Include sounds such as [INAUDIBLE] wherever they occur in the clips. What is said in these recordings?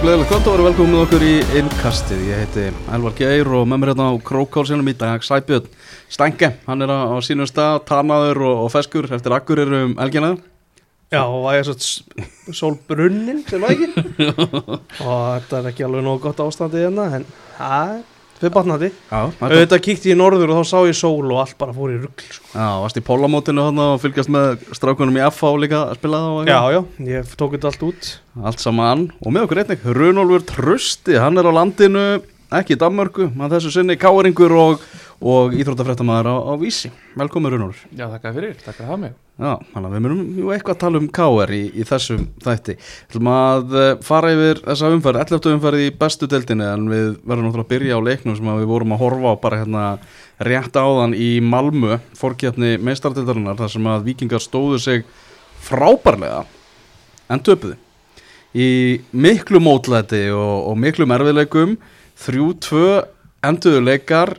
Og gleðilegt kvöld og verið velkomið okkur í innkastið. Ég heiti Elvar Geir og með mér hérna á Krókálsinum í dag Sæbjörn Stænke. Hann er á, á sínum stað, tanaður og, og feskur eftir akkur eru um elgina. Já, og það er svo sólbrunnin sem var ekki og þetta er ekki alveg nógu gott ástandið hérna en það er Já, þetta, auðvitað kíkti ég norður og þá sá ég sól og allt bara fór í rugl sko. já, varst í pólamótinu og fylgjast með strákunum í FH líka að spila það Já, já, ég tók þetta allt út. Allt saman og með okkur einnig Runolfur Trösti, hann er á landinu, ekki í Danmörku, hann þessu sinni káringur og, og íþróttafrættamæður á, á Vísi. Velkomin Runolfur. Já, þakka fyrir, þakka það mig Já, þannig að við jú eitthvað að tala um KR í, í þessum þætti. Við ætlum að eh, fara yfir þessa umferð, 11. umferð í bestu deildinni en við verðum náttúrulega að byrja á leiknum sem að við vorum að horfa á bara hérna rétt áðan í Malmö, fórkjarni meistardeildarinnar, þar sem að vikingar stóðu sig frábærlega en töpuðu. Í miklu mótlæti og, og miklu merfileikum, 3-2 enduðu leikar,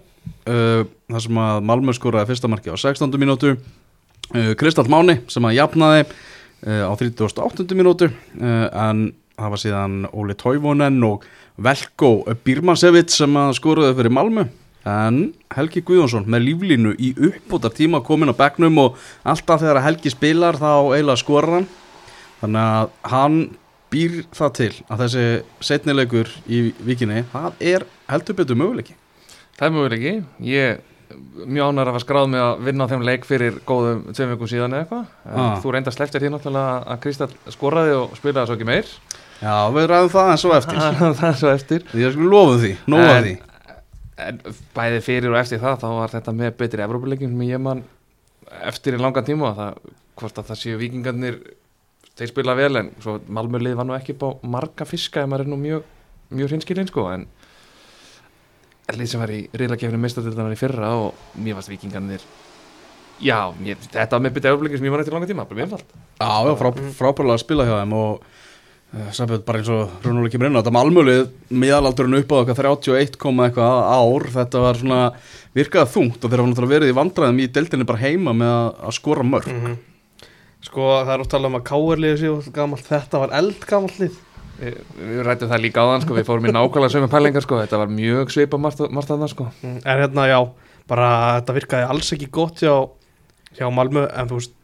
uh, þar sem að Malmö skoraði fyrsta marki á 16. mínútu, uh, Kristall Máni sem að jafnaði uh, á 38. mínútu uh, en það var síðan Óli Tóivonen og Velko Birmansevit sem að skoruði fyrir Malmö en Helgi Guðjónsson með líflínu í uppbútar tíma komin á bekknum og alltaf þegar Helgi spilar þá eiginlega skorar hann þannig að hann býr það til að þessi setnilegur í vikinni það er heldur betur möguleiki Það er mjög ekki, ég mjög ánægður að var skráð með að vinna á þeim leik fyrir góðum tveim vikum síðan eða eitthvað. En Ah. þú reynda sleftir því náttúrulega að Kristall skoraði og spilaði svo ekki meir. Já, við ræðum það en svo eftir. [LAUGHS] Það er svo eftir. Því að sko lofum því, nóga En- því. En bæði fyrir og eftir það þá var þetta með betri Evrópuleikin sem ég man eftir í langan tíma. Það, hvort að það séu vikingarnir þeir spila vel en svo Malmölið var nú ekki bá marga fiska ef maður er nú mjög, mjög sko. En lið sem var í riðlakefni meistardildanar í fyrra og mér varst vikingarnir já, mér, þetta var með betri Evrópuleikin sem ég man eftir í langan tíma, bara mjög einfalt. Já, já, frá, frábærlega að spila hjá þeim og uh, Sæbjörn bara eins og Rúnuleik kemur inn á þetta malmölið miðalaldurinn upp á okkar 31, komma eitthvað ár þetta var svona virkaða þungt og þeir hafa náttúrulega verið í vandræðum í deildinni bara heima með að, að skora mörg Mhm. Sko það er oft talað um að gamalt þetta var eldgamalt lið við, við rættum það líka á þann sko, við fórum í nákvæmlega sömu pælingar sko, þetta var mjög svipa margt að það sko Mm, En hérna já, bara þetta virkaði alls ekki gott hjá, hjá Malmö en þú veist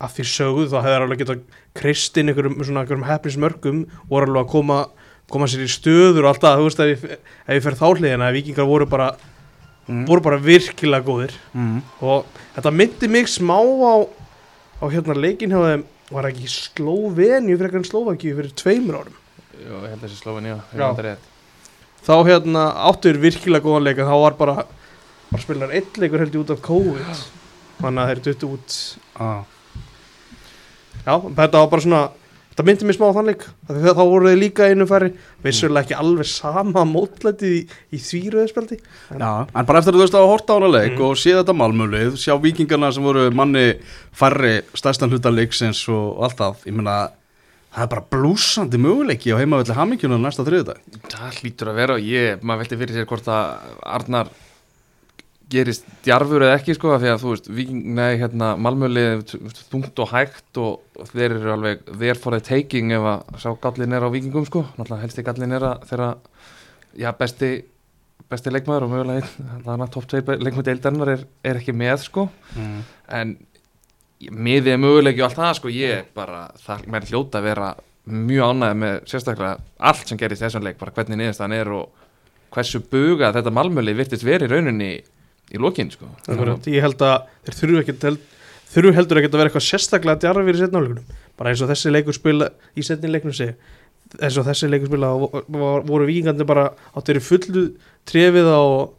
að því sögðu þá hefur alveg getað kristinn einhverjum svona einhverjum hefnismörgum voru alveg að koma, koma sér í stöður og allt það, þú veist ef ég, ef ég fer þá hliðina að vikingar voru bara mm. voru bara virkilega góðir Mm. og þetta myndi mig smá á, á hérna leikin hjá þeim var ekki Slóvenju fyrir eitthvað Slóvakíu fyrir tveimur árum Ég held að Já. já. rétt. þá hérna áttur virkilega góðan leik en þá var bara bara spilar eitt leikur held ég út af COVID þannig að þeir duttu út Ah. já, þetta var bara svona þetta myndi mér smá á þann leik Af því að þá voru þeir líka einu færi vissulega ekki alveg sama mótlætið í, í þvíruðspjaldi Já, en bara eftir að þú veist að horta á hana leik Mm. og sé þetta malmölið, sjá vikingarna sem voru manni færri stærstan hluta leiksins og allt það, ég meina það er bara blúsandi möguleiki á heimavelli hamingjunar næsta þriðudag Það hlýtur að vera og ég, maður velti fyrir sér hvort að Arnar gerist djarfur eða ekki sko því að þú veist, nei, hérna Malmölið þungt og hægt og þeir eru alveg there for the taking ef að sá gallin er á Víkingum sko. Náttúrulega helsti gallin er að þeirra já, besti, besti leikmaður og mögulega einn, þannig að top 2 leikmaður deildarinnar er, er ekki með sko. Mm. en miðið er möguleiki og allt það sko ég bara, það mér hljóta að vera mjög ánægð með sérstaklega allt sem gerist í þessum leik, bara hvernig niðurstaðan er og hversu buga þetta malmöli virtist verið í rauninni í lokin sko. Akkurat, ég held að þeir þurfu ekki held, þurfu heldur ekki að vera eitthvað sérstaklega djarfir í setnáleikunum bara eins og þessi leikur spila í setnileiknum segi eins og þessi leikur spila vo- vo- voru vikingandi bara áttir í fullu trefið og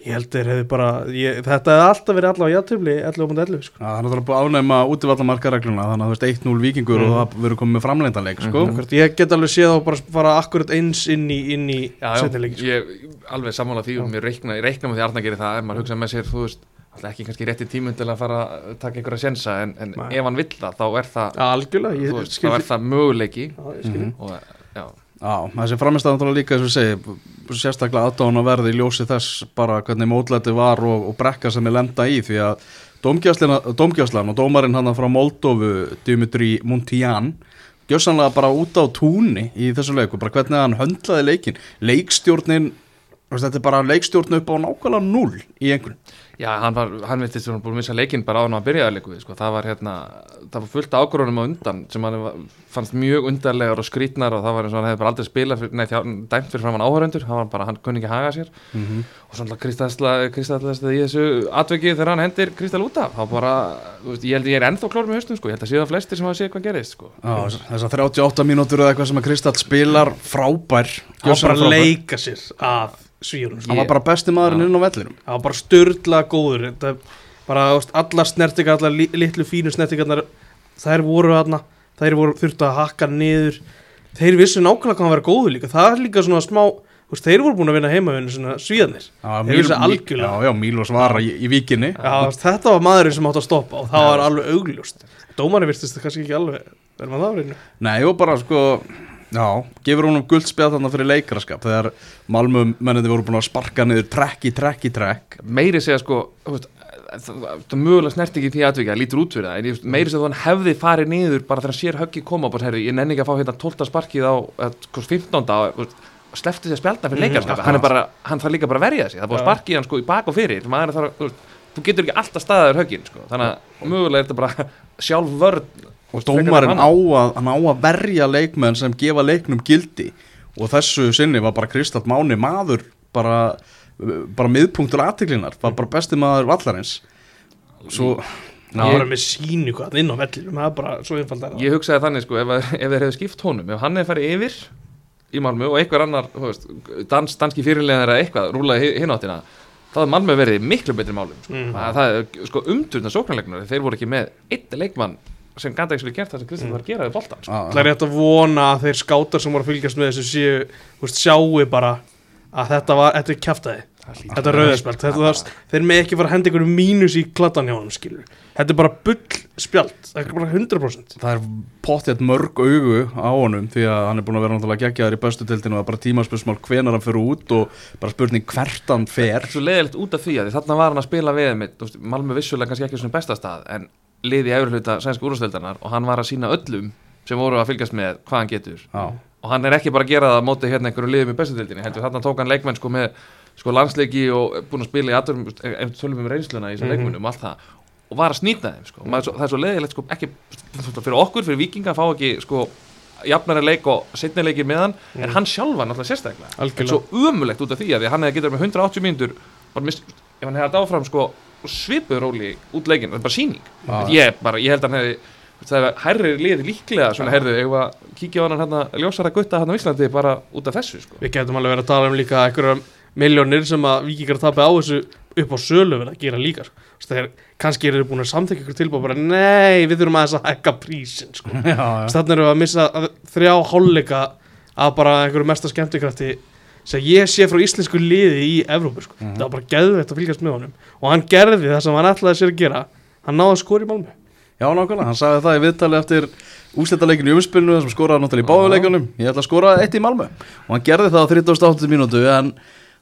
ég held þeir hefði bara ég, þetta hefði alltaf verið allavega játtöfli 11.11 sko. Já, það er náttúrulega búið að ánægma útivallamarkaregluna þannig að þú veist 1-0 vikingur og Mhm. það verður komið með framleindanleik sko. Mhm. Akkurat, ég get alveg séð þá bara fara akkurat eins inn í, inn í já, setnileikin sko. ég alveg sammála því og Já. mér reikna, ég reikna með því að Arna gerir það ef maður hugsa með sér, þú veist alltaf ekki kannski rétti tímund til að fara að taka einhverja sjensa en, en ef hann vill það þá er það, ég veist, skil þá er það möguleiki Já, ég skil Mhm. og já, Já, þessi framistæðan líka eins og segi sérstaklega aðdáðan að verði í ljósi þess bara hvernig mótlæti var og, og brekka sem er lenda í því að dómgjáslan og dómarinn hann frá Moldófu Dimitri Muntian gjössanlega bara út á túni í þessu leiku, bara hvernig hann höndlaði leikin leikstjórnin þetta er bara leikstjórn upp á nákvæmlega null í einhvern Já, hann var, hann veitir svona búin að missa leikinn bara á hann að byrjaði leiku sko. það var hérna, það var fullt ákvörðunum á undan sem hann var, fannst mjög undarlegar og skrítnar og það var eins og hann hefði bara aldrei spilað, fyrir, nei, þjá, dæmt fyrir fram hann áhöröndur, hann var bara, hann kunni ekki haga sér. Og svona kristallast í þessu atveki þegar hann hendir Kristall út af, þá bara, þú veist, ég held ég er ennþá klár með haustum, sko, ég held að séu það flestir sem hafa séð hvað gerist, sko. þessar 38 mínútur eða eitthvað sem að Kristall hann svíurum hann var bara besti maðurinn inn á vellinum. Það var bara störla góður þetta, bara allar snertingar allar li, litlu fínu snertingarnar þær voru þarna, þær voru þurftu að hakka niður. Þeir vissu nákvæmlega hvað hann var góður líka það er líka svona smá veist, þeir voru búin að vinna heimavinu svona svíðanir Já, Þeir vissu algjörlega. já, já, Mílos var í, í víkinni. Já, þetta var maðurinn sem átt að stoppa og það var alveg augljóst. Dómarinn virtist það kannski ekki alveg verður maður það á Já, gefur hún um guldspjað þarna fyrir leikaraskap þegar Malmö mennandi voru búin að sparka niður trekk í trekk í trekk meiri segja sko veist, það, það mögulega snert ekki því aðvika lítur út fyrir það, en ég, meiri segja hann hefði farið niður bara þegar sér höggi koma og bara herri, ég nenni ekki að fá hérna 12. sparkið á eh, sko, 15. og, sleppti sér spjaldna fyrir Mhm, leikarskap hann, er bara, hann þarf líka bara að verja sig, það búið sparkið hann sko í bak og fyrir maður þarf, þú getur ekki alltaf staðaður höggin sko. þannig að mögulega er þetta bara [LAUGHS] sjálf vörn og dómarinn á að, hann á að verja leikmenn sem gefa leiknum gildi. Og þessu sinni var bara Kristall Máni maður bara, bara miðpunktur aðtiklinar, var bara besti maður vallarins. Svo það var með sínu hvað inn á vellinum það er bara svo einfald er það. Ég hugsaði þannig sko, ef, að- ef þeir hefðu skipt honum ef hann hefði farið yfir í Malmö og einhver annar, þú veist, dans, danski fyrirlegar eða eitthvað, rúlaði hinn áttina þá hefði Malmö verið miklu betri málum sko. Mhm. það, það er sko umturna sóknarleiknur þeir voru ekki með eitt leikmann sem gæti ekki gert það sem Kristján var að gera við boltan sko. Það er rétt að vona að þeir skátar sem voru að fylgjast með þessu séu, veist, sjáu bara að þetta var, þetta er kjaftaði þetta er var þeir með ekki fara að henda einhverju mínus í kladdan hjá honum skilur, þetta er bara bull spjald, það er bara 100% það er pottjætt mörg augu á honum því að hann er búin að vera náttúrulega geggjaður í bestu tildinu og það er bara tímaspörsmál hvenar hann fyrir út og bara spurning hvert hann fer. Svo leiðilegt út af því að þarna var hann að spila við veist, Malmö vissulega kannski ekki á svona besta stað en liði efri hluta sænska úrústeldarnar og hann var að sína öllum sem voru að fylgjast með hvað hann getur Já. og hann er ekki bara að gera það á móti hérna einhverju liðum í bestutildinni, heldur þarna tók hann leikmenn sko með sko landsleiki og búin að spila í aðurum, ef tölum um reynsluna í þessum Mhm. leikmennum og allt það og var að snýta þeim sko, svo- það er svo leiðilegt sko ekki fyrir okkur, fyrir vikinga fá ekki sko jafnari leik og setni leiki með hann en Mhm. hann sjálfa náttúrulega sérstaklega en algjörlega, svo umulegt út af því að hann hefði getur með 180 mínútur ef hann hefði áfram sko svipuð róli út leikin, það er bara síning Já. ég, bara, ég held að hann hefði það er hærri liði líklega svona heyrðu, ef að kíkja á hann hérna ljósara gutta hann á Íslandi bara út af þessu sko. við getum alveg verið að tala um líka einhverjum miljónir sem að vikingar tapja á þessu upp á sölu verið að gera líka sko. Þeir, kannski eru þeir búin að samþekja ykkur tilbúið bara, nei, við þurfum aðeins að hækka prísin sko. [LAUGHS] þannig erum við að missa að- þrjá hálfleika af bara einhverju mesta skemmtikrafti sem ég sé frá íslensku liði í Evrópu sko. Mhm. það var bara geðveitt að fylgjast með honum. Og hann gerði það sem hann ætlaði sér að gera. Hann náði að skora í Malmö Já, nákvæmlega, hann sagði það í viðtali eftir úsletaleikin í umspilinu þar sem skoraði náttúrulega í báðuleikunum ég ætla að skora eitt í Malmö. Og hann gerði það á 38 mínútu en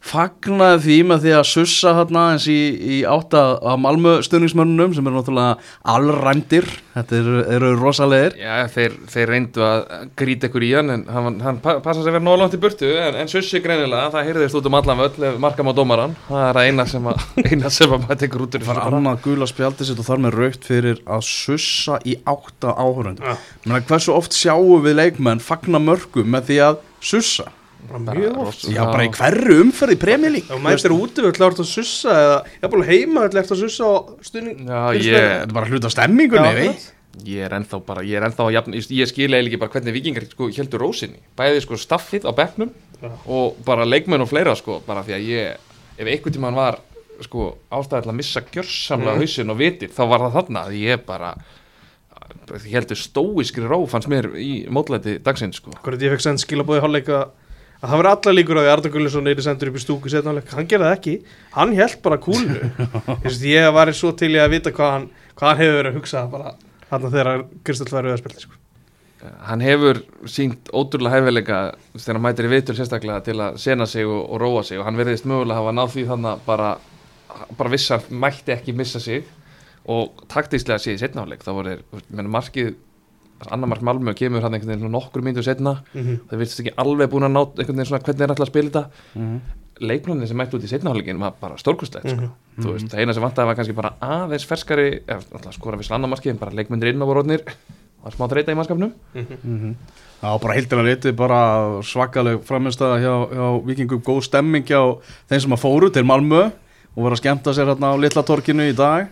fagnaði því með því að sussa hérna eins í, í átta af Malmö stöðningsmönnunum sem eru náttúrulega allræmdir, þetta eru, eru rosalegir Já, þeir, þeir reyndu að gríta ykkur í hann en hann, hann pa- passa sig að vera nóg langt í burtu en, en sussi greinilega, það heyrðist út um allan völl ef markam á dómaran, það er það eina sem að, eina sem að [LAUGHS] maður tekur út úr það þessu bara. annað gula spjaldi sitt og þar með raukt fyrir að sussa í átta áhörund Já. Menna, hversu oft sjáum við leikmenn fagna mörgum með því að sussa mjög oft. Já, bara í hverju umferð í premjölík og mættir úti við ætla að sussa eða ég er bara heima ætla að sussa á stuðning Já, ég, Þetta er bara hluta af stemmingunni, Já, veit. ég er ennþá bara, ég er ennþá að jafn, ég, ég skil eiginlega ekki bara hvernig vikingar sko heldur rósinni, bæði sko staffið á bekknum Já. og bara leikmenn og fleira sko, bara því að ég, ef einhvern tímann var sko ástæði til að missa gjörsamlega Mhm. hausinn og vitið, þá var það þarna. Að ég bara, ég heldur stóiskri ró fannst mér í mótlæti dagsins sko. Hvernig ég fekk send skilabóði hálfleika að það var allar líkur á því að Arda Gullinsson er sendur upp í stúku setna hálfleika, hann gerði það ekki. Hann held bara kúlu Ég, [LAUGHS] ég var svo til í að vita hvað hann, hvað hann hefur verið að hugsa bara þarna þegar Kristall var auðarspilli sko. hann hefur sínt ótrúlega hæfileika þegar hann mætir í vitur sérstaklega til að sena sig og, og róa sig. Og hann verðist mögulega hafa náð því þannig að bara, bara vissar mætti ekki missa sig. Og taktíslega sé í setnáleik þá voru markið annar mark Malmö kemur hann einhvern veginn nokkur myndu setna Mhm. það virðist ekki alveg búin að ná einhvern veginn svona hvernig er alltaf að spila þetta Mhm. leikmannin sem mætti út í setnahálfleikin var bara stórkustlegt sko. Mhm. þú veist, það eina sem vantaði var kannski bara aðeins ferskari, eða skora við annar marki en bara leikmyndir inn á voruðnir var smá þreita í mannskapnum Mhm. Já, bara heildina liti, bara svakaleg framistæða hjá, hjá vikingum, góð stemming hjá þeim sem að fóru til Malmö og voru að skemmta sér hérna á Litla torkinu í dag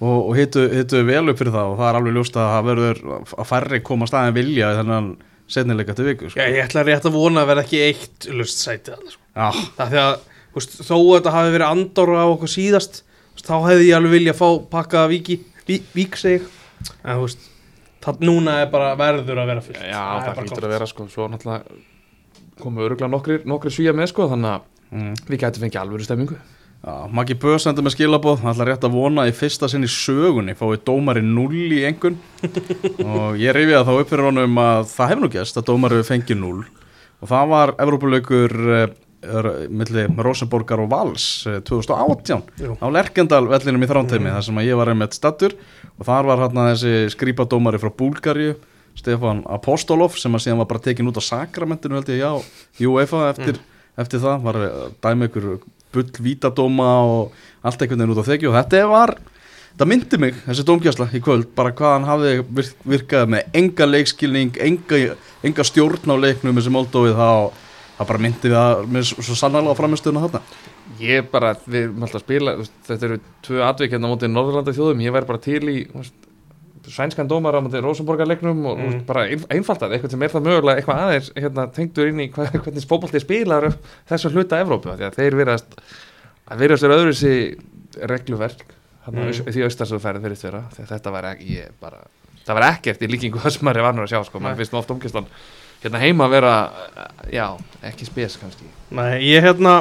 og, og hitu, hitu vel upp fyrir það og það er alveg ljóst að það verður að færri koma staðin vilja í þennan setnileika til viku sko. Já, ég ætla rétt að vona að vera ekki eitt lust sæti þarna, sko. Já, Það því að veist, þó að þetta hafi verið andóra á okkur síðast veist, þá hefði ég alveg vilja að fá pakkaða víki, ví, vík seg en þú veist, það núna er bara verður að vera fullt Já, það hlýtur gott. að vera sko, svo náttúrulega komu öruglega nokkri, nokkri svíja með sko, þannig að mm. við gætum fengið alvöru stemmingu Maggi Böð sendur með skilabóð, hann ætla rétt að vona að í fyrsta sinn í sögunni fái dómari 0 í engun [LAUGHS] og ég reyfi að þá upp fyrir honum að það hefur nú gæst að dómari fengi 0 og það var Evrópulaukur uh, milli Rosenborgar og Vals uh, 2018 Jú. á Lerkendal vellinum í þrántæmi þar sem að ég var einmitt stattur og þar var hérna þessi skrýpadómari frá Búlgaríu Stefan Apostolov sem að síðan var bara tekin út á sakramentinu held ég já, í UEFA eftir, eftir það. Var að dæmi ykkur bull vítadóma og allt einhvern veginn út á þekju. Og þetta var það myndi mig, þessi dómgjæsla í kvöld bara hvað hann hafði virk, virkað með enga leikskilning, enga, enga stjórn á leiknum þessi Moldóið þá það bara myndi við að með svo, svo sannarlega framistöðuna þarna. Ég bara, við erum alltaf að spila þetta eru tvö atvik hérna á móti Norðurlanda þjóðum, ég væri bara til í sænskan dómar á móti Rosenborgarleiknum og Mm. bara ein, einfaldað, eitthvað sem er það mögulega eitthvað aðeins hérna, tengdur inn í hva, [LAUGHS] hvernig spókbalti spilar þessu hluta Evrópu, því að þeir verðast að verðast er öðru þessi regluverk Mm. því austarsöðu ferð verðist vera, því að þetta var ekki ég bara, það var ekkert í líkingu það sem [LAUGHS] maður er vanur að sjá, sko, maður finnst nú oft umkistan hérna heima að vera, já, ekki spes kannski Nei, ég hérna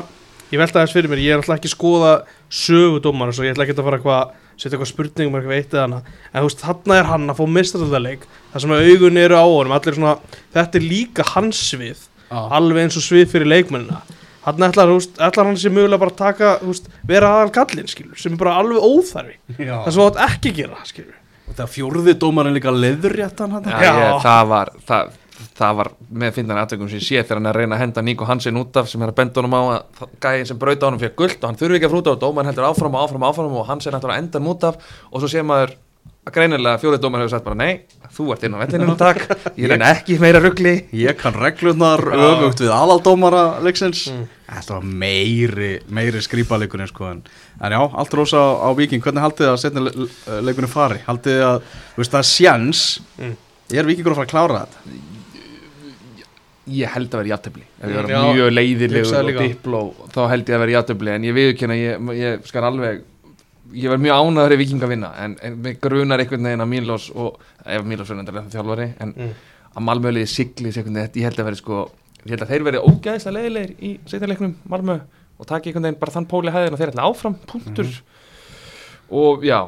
ég velta þess fyrir mér, ég er alltaf ekki að skoða sögudómar og svo ég ætla ekki að fara eitthvað setja eitthvað spurningum um eitthvað eitt eða hana en þú veist, þarna er hann að fá mistræðarleik þar sem augun eru á honum, allir svona þetta er líka hans svið alveg eins og svið fyrir leikmennina. Hann ætlar, veist, ætlar hann sér mögulega bara taka veist, vera aðal gallin, skilur sem er bara alveg óþarfi, það sem þú átt ekki gera skilur, og það fjórði dómarinn líka leðurréttan hann Já, Já. Ég, það var það, það var með finnan aðtökum sem ég sé þegar hann er að reyna að henda Níko Hansen út af sem er að benda honum á að það- gæinn sem brauta honum fyrir guld og hann þurfi ekki að frúta og dómarinn heldur áfram og áfram og áfram og Hansen heldur að enda hann út af og svo sé maður að greinilega fjórið dómar hefur sagt bara nei, þú ert inn á vellinu [LAUGHS] takk, ég reyna ekki meira ruggli Ég kann reglunar öfugt við aðaldómara leiksins Mm. Þetta var meiri, meiri skrýpaleikurinn sko en, en já, allt rosa á, á Viking Hvernig haldið þið að setna le leikunni fari? Haldið þið að, þú veist það er sjans Mm. Er Vikingur að fara að klára þetta? Ég held að vera játtöfli ef ég vera mjög leiðilegur og dipló þá held ég að vera játtöfli en ég viðkynna, ég, ég skal alveg ég var mjög ánæður í Viking að vinna en, en mig grunar einhvern veginn að Mílos og ef Mílos er endur þjálfari en Mm. að Malmöliði sigli sig einhvern veginn, ég held að vera sko ég held að þeir verði ógæðislega leiðilegir í setjarleiknum Malmö og taki einhvern veginn bara þann póli hæðin og þeir ætla áfram, punktur. Og já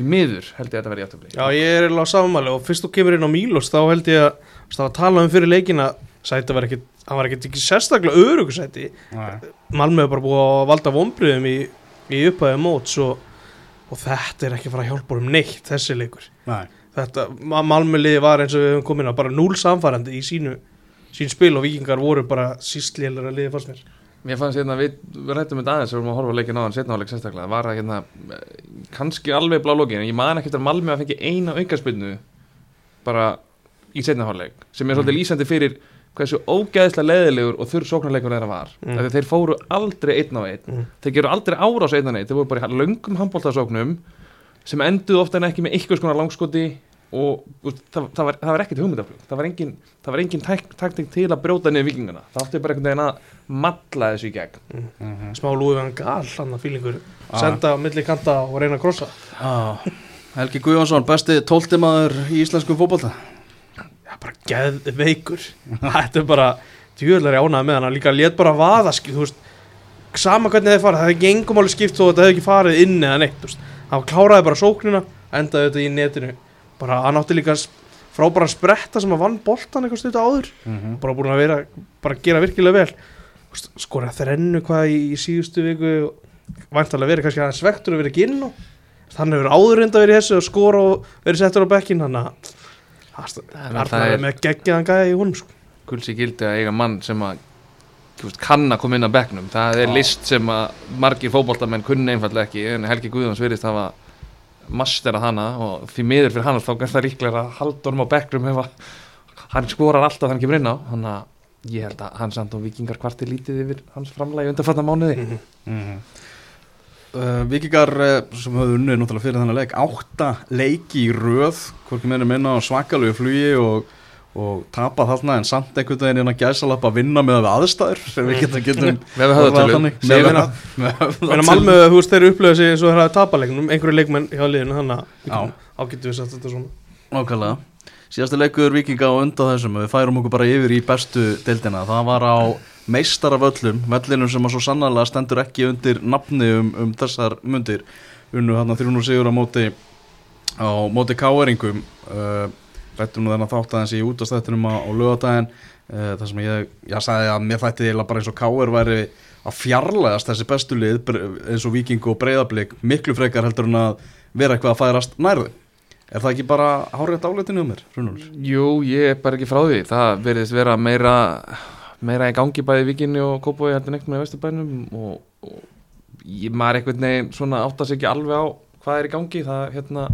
því miður held ég að þetta verði játtöfli Já, ég er alveg á samanmæli og fyrst þú kemur inn á Mílos þá held ég að þú veist, það var að tala um fyrir leikina sæti var ekkit, hann var ekkit ekki sérstaklega örugusæti Malmö er bara búið að valda vonbriðum í, í upphæðu móts og, og þetta er ekki að fara að hjálpa um neitt þessi leikur. Nei. Þetta, Ma- Malmö liði var eins og við höfum komin á bara núl samfærandi í sínu sín spil og vikingar voru bara sístlélara liði fannst mér Mér fannst hérna, við, við rættum þetta aðeins við vorum að horfa leikin á hann, setna á leik sérstaklega var að hérna, kannski alveg blá lókin en ég man ekkert að Malmö að fengi eina aukarspilnu bara í setna hálfleik sem er svolítið lýsandi fyrir hversu ógæðislega leðilegur og þurr sóknarleikur þeirra var Mm. mm. þeir fóru aldrei einn á einn Mm. þeir geru aldrei árás einn á einn þeir voru bara í löngum handbóltasóknum sem enduðu ofta en ekki með skona langskoti og það, það, var, það var ekkert hugmyndaflug það var engin, það var engin tæk, takting til að brjóta niður vikingana það átti bara einhvern veginn að matla þessu í gegn Mhm. smá lúið hann gal hann að fílingur Ah. senda á milli kanta og reyna að krossa ah. Helgi Guðjónsson, besti tóltimaður í íslensku fótbolta Já, bara geðveikur [LAUGHS] Þetta er bara djúðlega ánægð með hann Líka lét bara vaða þú veist, Sama hvernig þeir farið Það er ekki engum máli skipt þó að þetta hefði ekki farið inn eða neitt þú veist. Hann kláraði bara sóknina Endaði þetta í netinu Bara hann átti líka frábæran spretta sem að vann boltan eitthvað stutt áður Mhm. Bara búin að vera Bara að gera virkilega vel veist, Skora þrennu hvað í, í síðustu viku Væntalega verið kannski aðeins svektur að vera ekki inn á Þannig hefur áður reynda verið í þessu og skora og verið settur á bekkin Þannig að það er með geggjaðan gæði í honum sko. gulsi gildi að eiga mann sem að kann að koma inn á bekknum það er Já. list sem að margir fótboltamenn kunni einfallega ekki en Helgi Guðjóns virðist hafa masterað hana og því miður fyrir hann þá er það ríklega að halda honum á bekknum ef að hann skorar alltaf hann kemur inn á. Þannig að ég held að hann samt og vikingar kvarti lítið yfir hans framlægi undanfatna mánuði. Mm uh, Víkingar uh, sem höfðu unnið náttúrulega fyrir þennan leik átta leiki í röð hvorki meðin minna á svakalegu flugi og, og tapa þarna en samt einhvern veginn innan gæsalappa að vinna með aðstæður sem við getum, getum Með höfðatölu. þannig. Segir Með við við- það. með Meina höfðatölu. Malmö, þú veist, þeir upplöðu sig eins og þeir hafa tapalegnum, einhverju leikmenn hjá liðinu, þannig að getum við sagt þetta svona. Nákvæmlega Síðasti leikur vikinga á undan þessum Við færum okkur bara yfir í bestu deildina Það var á meistaraföllum Vellinum sem að svo sannarlega stendur ekki undir nafni um, um þessar mundir Unnu hann að 300 sigur á móti á móti Rættum nú þennan þátt aðeins í útastættinum á, á lögadaginn uh, Það sem ég, ég sagði að mér þætti eiginlega bara eins og káer væri að fjarlægast þessi bestu lið eins og viking og breyðablík miklu frekar heldur en að vera eitthvað að færast nærðu Er það ekki bara hárið áleitinu um mér, Rúnulur? Jú, ég er bara ekki frá því. Það verðist vera meira meira í gangi bæði vikinni og kópói heldur neitt með vesturbænum og, og ég maður einhvern veginn svona áttast ekki alveg á hvað er í gangi. Það hérna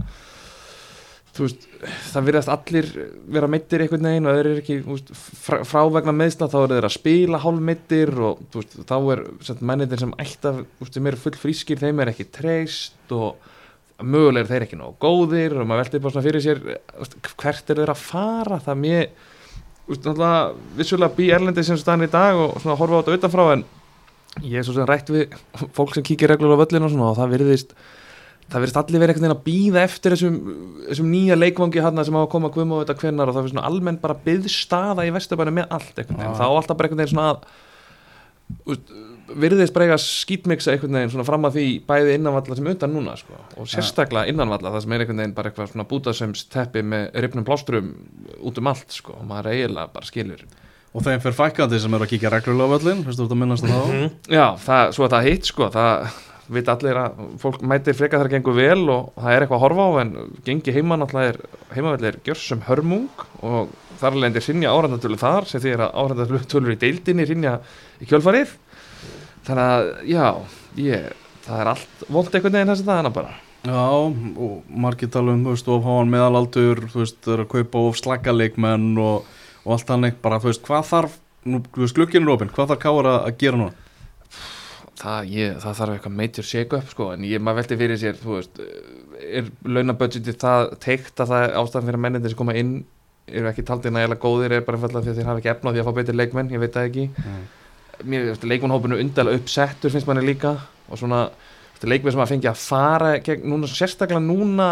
þú veist, það verðast allir vera meittir einhvern veginn og þeir eru ekki veist, frá, frá vegna meðsla þá eru þeir að spila hálfmeittir og þú veist, þá er sem mennitir sem að, þú veist, sem eru full frískir þeim er ekki treyst og mögulega eru þeir ekki nógu góðir og maður veldi bara svona fyrir sér veist, hvert er þeir að fara? Það mér þú veist, náttúrulega, vissulega bý Erlendi sem staðan í dag og svona horfa á þetta utanfrá en ég er svo sem rætt við fólk sem kíkir reglur á völlinu og svona og það virðist það virðist allir verið einhvern veginn að býða eftir þessum, þessum nýja leikvangi hann sem á að koma að guðma á þetta hvennar og það fyrir svona almenn bara byðstaða í vesturbæna með allt einhvern veginn, Já. þá alltaf bara einhvern veginn svona að virðist bara eiga skítmiksa einhvern veginn svona fram að því bæði innanvalla sem utan núna sko. og sérstaklega innanvalla það sem er einhvern veginn bara eitthvað svona bútasöms teppi með ripnum plástrum út um allt sko. og maður eiginlega bara skilur Og þeim fyrir fækandi sem eru að kíkja reglulega á völlin, finnst þú þetta að minnast á það? Mhm. Já, það, svo að það hitt sko, það veit allir að fólk mætir freka þar gengur vel og það er eitthvað að horfa á en gengi heima náttúrulega er heimavell er gjörsum hörmung og þar lendir sinja árandatölu þar sem því er að árandatölu í deildinni sinja í kjölfarið. Þannig að já, ég, það er allt volt einhvern veginn þessi dagana bara. Já, og margir tala um, þú veist, of háan meðalaldur, þú veist, þeir eru að kaupa of slagaleikmenn og, og allt þannig, bara, þú veist, hvað þarf, nú, þú veist, glukkinn er opinn, hvað þarf káar að, að gera núna? Það, ég, það þarf eitthvað major shake up sko, en ég maður velti fyrir sér veist, er launabudgetið það teikt að það er ástæðan fyrir mennindir sem koma inn eru ekki taldið nægilega góðir er bara einfallega því að þeir hafa ekki efna á því að fá betur leikmenn ég veit það ekki. Mér veist, leikmannhópinu undarlega uppsettur finnst manni líka og svona leikmenn sem að fengi að fara gegn, núna, sérstaklega núna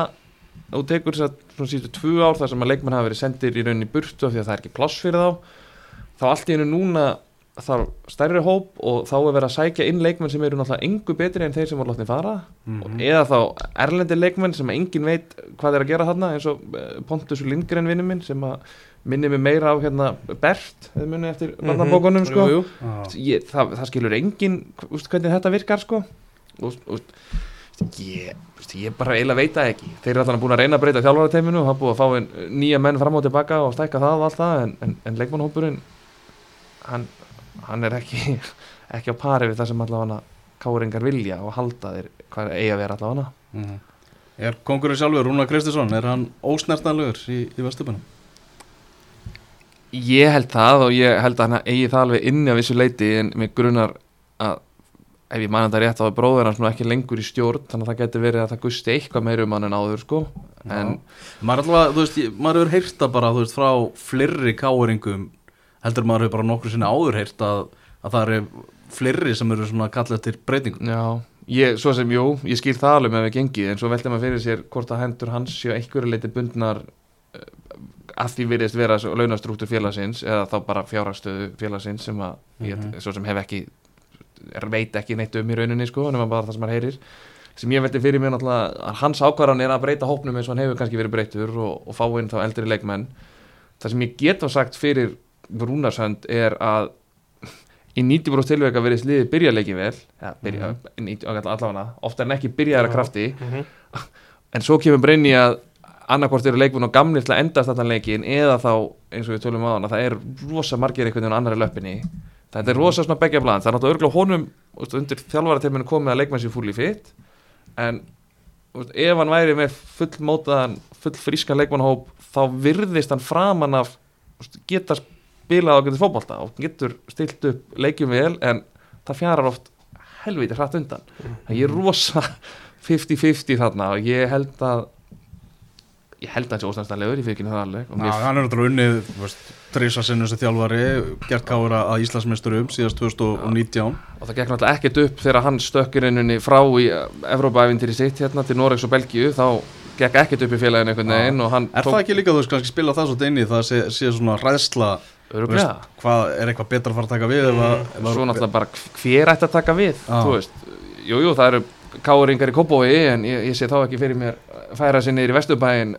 og tekur þess að svona síðustu tvö ár þar sem að leikmenn hafa verið sendir í rauninni burtu af því að það er ekki pláss fyrir þá þá allt í hennu núna þarf stærri hóp og þá er verið að sækja inn leikmenn sem eru náttúrulega engu betri en þeir sem voru látni fara Mhm. eða þá erlendi leikmenn sem engin veit hvað er að gera þarna eins og eh, Pontus Lindgren vinnu minn sem að minni mig meira á hérna Bert eða munni eftir Mhm. barnabókunum sko Jú, jú. Já. ég, það, það skilur engin úst, hvernig þetta virkar sko og, ég, úst, ég bara eiginlega veit það ekki þeir eru alltaf búin að reyna að breyta þjálfarateiminu og hafa búið að fá nýja menn fram og tilbaka og stækka það og allt það en, en, en leikmannhópurinn hann, hann er ekki [LAUGHS] ekki á pari við það sem allavega káringar vilja og halda þeir hvað eigi að vera allavega Mhm. Er kongurinn sjálfur, Rúnar Kristinsson, er hann ósnertanlegur í, í Vesturbænum? Ég held það og ég held að hann eigi það alveg inni á vissu leiti en mér grunar að ef ég man þetta rétt þá er bróður hans nú ekki lengur í stjórn þannig að það getur verið að það gusti eitthvað meira um hann en áður sko en Maður er alltaf, þú veist, maður hefur heyrta bara, þú veist, frá fleiri káeringum, heldur maður hefur bara nokkur sinni áður heyrt að, að það eru fleiri sem eru svona kallað til breytingum. já, ég, svo sem jú, ég skil það alveg með við gengið en svo velti maður fyrir sér hvort að hendur hans séu einhverju leiti bundnar eh, að því virðist vera launastrúktur félagsins eða þá bara fjárhagstöðu félagsins sem að ég, Mhm. svo sem hef ekki veit ekki neitt um í rauninni sko nema bara það sem maður heyrir sem ég veldi fyrir mér náttúrulega að hans ákvarðan er að breyta hópnum eins og hann hefur kannski verið breytur og, og fá inn þá eldri leikmenn það sem ég get á sagt fyrir Rúnarsönd er að í 90% tilveika verið sliðið byrja leiki vel ja, byrja, mm allavega ofta en ekki byrjaðar að krafti. Mhm. en svo kemur breyni að annarkvort eru leikmenn og gamlir til að endast þetta leikin eða þá eins og við tölum á hana það er rosa margir einhvern veginn á annari löppinni. Þetta er rosa svona begja bland það er náttúrulega örgulega honum veist, undir þjálfarateiminu komið að leikmenn sér fúli fitt en veist, ef hann væri með full mótaðan full frískan leikmannhóp þá virðist hann framan af þú veist, geta spilað á getur fótbolta og getur stilt upp leikjum vel en það fjarar oft helviti hratt undan. Það ég er rosa 50-50 þarna og ég held að ég held að það sé óstæðanstæðlegur í fyrkinu það alveg. Og mér hann er náttúrulega unnið Trísa sinnum sem þjálfari gert kára að Íslandsmeisturum síðast 2019 og það gekk náttúrulega ekkert upp þegar hann stökkir eininni frá í Evrópaævintýri sitt hérna til Noregs og Belgíu þá gekk ekkert upp í félaginu einhvern veginn og hann Er það ekki líka þú veist kannski spila það svo inn í það sé, sé svona hræðsla öruglega hvað er eitthvað betra að fara að taka við ef að- að- svo náttúrulega bara hver ætti að taka við Já. þú veist, jú, jú, það eru káringar í Kópói en ég, ég sé þá ekki fyrir mér færa sér í Vesturbæin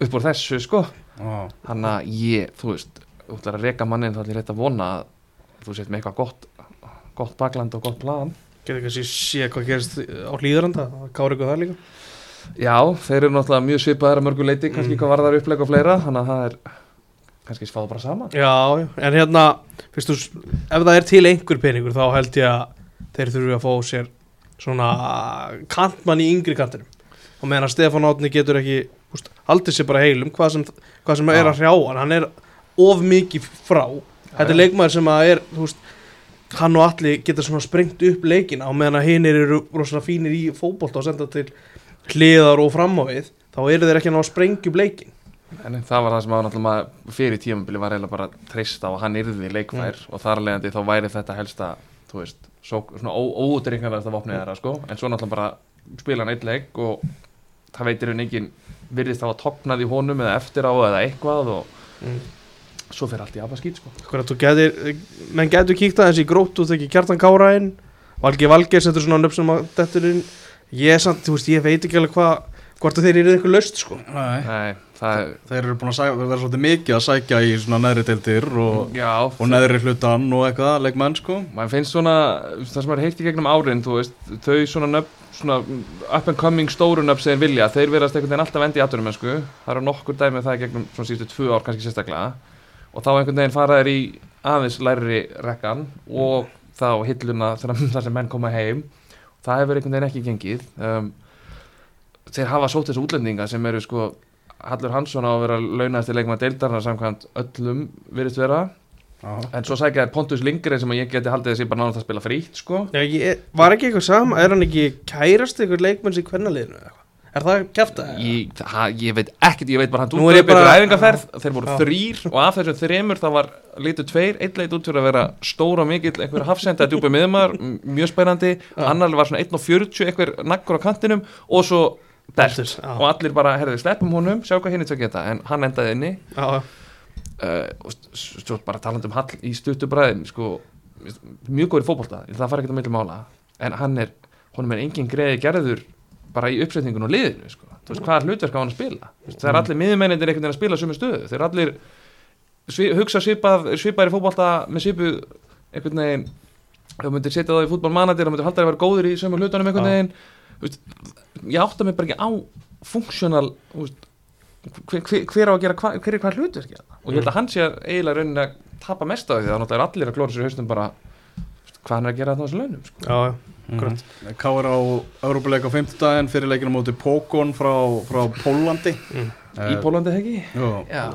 upp úr þessu sko Já. hann að ég, þú veist þú ætlar að reka mannin þá ætla ég rétt að vona að þú sért með eitthvað gott gott bakland og gott plan Getur kannski sé hvað gerist á hlýðaranda Kári ykkur það líka já, þeir eru náttúrulega mjög svipaðar að mörgu leiti kannski Mm. hvað var kannski sváðu bara saman Já, já, en hérna fyrst, þú, ef það er til einhver peningur þá held ég að þeir þurfu að fá sér svona kantmann í yngri kantinum. Og meðan að Stefán Átni getur ekki úst, haldið sér bara heilum hvað sem, hvað sem er Já. að hrjá hann. Er of mikið frá. Þetta er já. leikmaður sem að er þú veist, hann og allir geta svona sprengt upp leikina og meðan að hinn eru rosalega fínir í fótbolta og senda til hliðar og fram á við þá eru þeir ekki að ná að sprengja upp leikin en það var það sem að náttúrulega fyrir tímabili var eiginlega bara treyst á að hann yrði leikfær og þar að leiðandi þá væri þetta helsta þú veist, svo, svona óútreiknarlegasta vopnið þeirra sko, en svo náttúrulega bara spila hann eitt leik og það veitir hún engin virðist þá að topnað í honum eða eftir á eða eitthvað og mm. svo fyrir allt í afa skýt sko Akkurat, þú getur, menn getur kíkt aðeins í gróttu þegar kjartan kára inn Valgi Valgeir setur svona nöfn sem að dettur inn ég, samt, veist, ég veit ekki alveg hvað hvort þeir eru eitthvað löst sko. Nei. Nei, það Þeir eru búin að sæ- vera svolítið mikið að sækja í svona neðri deildir og, já og neðri hlutan og eitthvað, leikmenn sko. Maður finnst svona, það sem er heilt í gegnum árin þú veist, þau svona nöfn svona up and coming stóru nöfn sem þeir vilja þeir verðast einhvern veginn alltaf endi í atvinnum mennsku það eru nokkur dæmi um það gegnum svona síðustu tvö ár kannski sérstaklega. Og þá einhvern veginn fara þeir í aðeins læri rekkan og þá hilluna [LAUGHS] þar sem menn koma heim. Það hefur einhvern veginn ekki gengið. Um, þeir hafa sótt þessu útlendinga sem eru sko Hallur Hansson á að vera launaðasti leikmaður deildarna samkvæmt öllum virðist vera. Já. En svo sækja þér Pontus Lindgren sem að ég geti haldið þessi bara náðast að spila frítt sko. Já, ég, var ekki eitthvað sama, er hann ekki kærast eitthvað leikmenn sem kvennaliðinu eða eitthvað? Er það kæft að ég, ég veit ekkert, ég veit bara hann Nú er ég ykkur bara- æfingarferð Þeir voru Já. þrýr og af þessum þremur það var litur tveir, einn leit út fyrir að vera stóra mikill, einhver hafsenda djúpa miðumar mjög spærandi, annar var svona 1.40, einhver naggur á kantinum. Og svo bert Beltis, já. og allir bara, herðu, sleppum honum, sjá hvað hinn er tvekja þetta en hann endaði inni. Uh, og s- svo bara talandi um hall í stuttu bræðin sko, mjög góður í fótbolta það fara ekki að milli mála. En hann er, honum er engin greiði gerður bara í uppsetningun og liðinu sko. þú veist hvaða hlutverk á hann að spila? Það er allir miðmennir einhvern veginn að spila sömu stöðu þeir allir svi, hugsa svipað svipaðir í fótbolta með svipu einhvern veginn þú myndir setja það í fútbolmanadir, þú myndir halda að vera góður í sömu hlutunum einhvern veginn veist, ég átta mig bara ekki á funksjónal hver, hver, hver á að gera hva, hver er hvað hlutverk hérna? og ég held að hann sé eiginlega rauninni að tapa mest af því það náttúrulega er allir að klóra sér í haustum bara hvað hann er að gera þessu launum sko. já, Akkurat. Káir á Európa-leik á 50 daginn fyrir leikinu móti Pókon frá, frá Pólandi Mm. í Pólandi heggi já,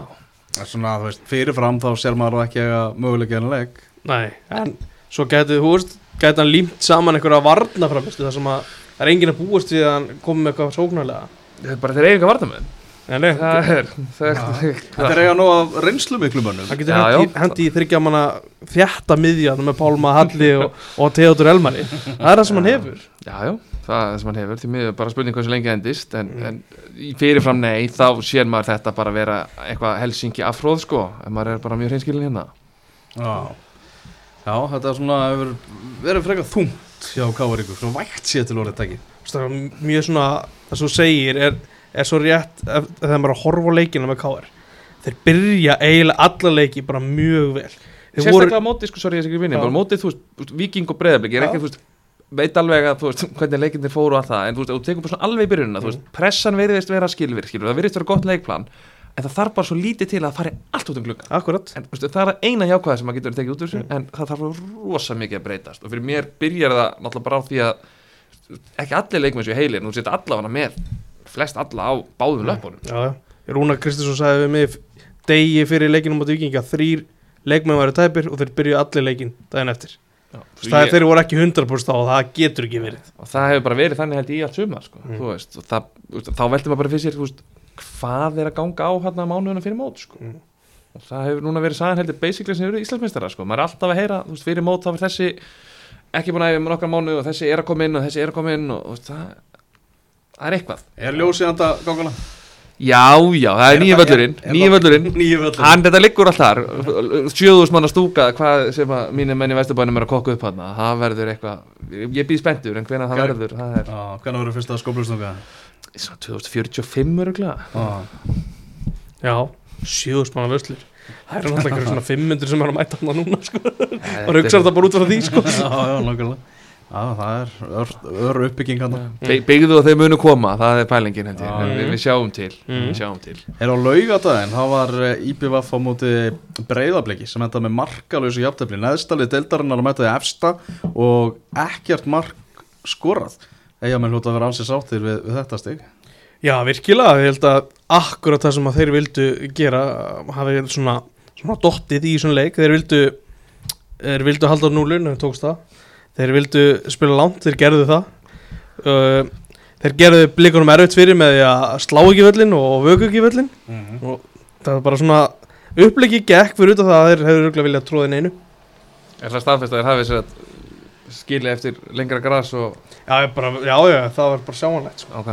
er svona, þú veist, fyrirfram þá sér maður ekki að möguleika en leik Nei, en svo þú veist, gæti hann límt saman einhverja varnaframistu þar sem að það er enginn að búast við að hann komi með eitthvað sóknarlega. Það er bara þeir eiga eitthvað Nei, nei, það er það er, er eiga nú af reynslu miklu mönnum. Hann getur hendi, í þryggja manna þjætta miðja með Pálma Halli og, og Theodor Elmari. Það er það sem hann hefur. Já, já, það er það sem hann hefur. Því miður bara spurning hversu lengi endist en, en í fyrirfram nei, þá sér maður þetta bara vera eitthvað Helsingi afhróð sko, en maður er bara mjög hreinskilin hérna. Já, Já þetta er svona verið frekar þungt hjá Káir ykkur, svona vægt sér til orðið er mjög svona, það sem þú segir er, er svo rétt þegar maður er að horfa leikina með KR þeir byrja eiginlega alla leiki bara mjög vel. Þeir sérstaklega voru... mótið, sko, sorry, ég sé ekki vinni mótið, þú veist, Viking og Breiðablik er Já. ekki, þú veist, veit alveg að, veist, hvernig leikindir fóru og allt það, en þú veist, þú tekur bara svona alveg í byrjunina, þú veist, pressan veriðist vera skilvirk, skilur, það veriðist vera gott leikplan, en það þarf bara svo lítið til að fari allt út um glugga. akkurat En þú veist, það er eina jákvæða sem maður getur tekið út úr þessu, en það þarf rosa mikið að breytast. Og fyrir mér byrjar það náttúrulega bara á því að ekki allir leikmenn séu heilir, nú setja allavega með flest alla á báðum löpunum. já, já. Rúna Kristinsson sagði við mig degi fyrir leikinum á vikinga þrýr leikmenn væri tæpir og þeir byrjuðu allir leikin daginn eftir það er þeir voru ekki 100% á og það getur ekki verið og það hefur bara verið þannig held ég í allt sumar sko. Mm. veist, það, þá veldur maður bara fyrir sér hvað er að ganga á hérna mánuðuna fyrir mót sko. Mm. og það hefur núna verið sagan heldur basically sem verið Íslandsmeistara sko. maður er alltaf að heyra, þú veist, fyrir mót þá er þessi ekki búin að hefja með nokkar mánuð og þessi er að koma inn og þessi er að koma inn og, og það, það er eitthvað Er ljósið handa gangana? Já, já, það er nýja völlurinn nýja völlurinn völlurinn Hann, þetta liggur allt þar, sjöðus manna stúka, hvað sem að mínir menn í Vesturbænum er að kokka upp hann, það verður eitthvað, ég býð spenntur, en hvenær það Hver- verður, það er Já, hvernig verður fyrsta skóplustunga? svona 2045 öruglega. Já, já, sjöðust manna vöslur það eru náttúrulega einhverjum svona 500 sem er að mæta hann núna sko. og hugsa þetta bara út frá því sko. [LAUGHS] já, já, nákvæmlega Já, það er ör, ör uppbygging Be byggðu og þeir munu koma, það er pælingin held ég, við, við sjáum til, Mm. við sjáum til. Er á laugadaginn, það var eh, IBVF á móti breyðabliki sem enda með markalösu jafntefli, neðstalið deildarinnar að mæta því efsta og ekkert mark skorað. Eiga með hljóta að vera ansið sáttir við, við þetta stig. Já, virkilega, ég held að akkurat það sem að þeir vildu gera hafi svona, svona dottið í svona leik. Þeir vildu þeir vildu halda á núlun, tókst það þeir vildu spila langt, þeir gerðu það uh, þeir gerðu blikunum erfitt fyrir með því að slá ekki völlin og vöku ekki völlin og það var bara svona upplegi gekk fyrir út af það að þeir hefur örgulega viljað tróðin einu Er það staðfest að þeir hafi sér að skilja eftir lengra gras og, já, bara, já, já, það var bara sjáanlegt sko. ok.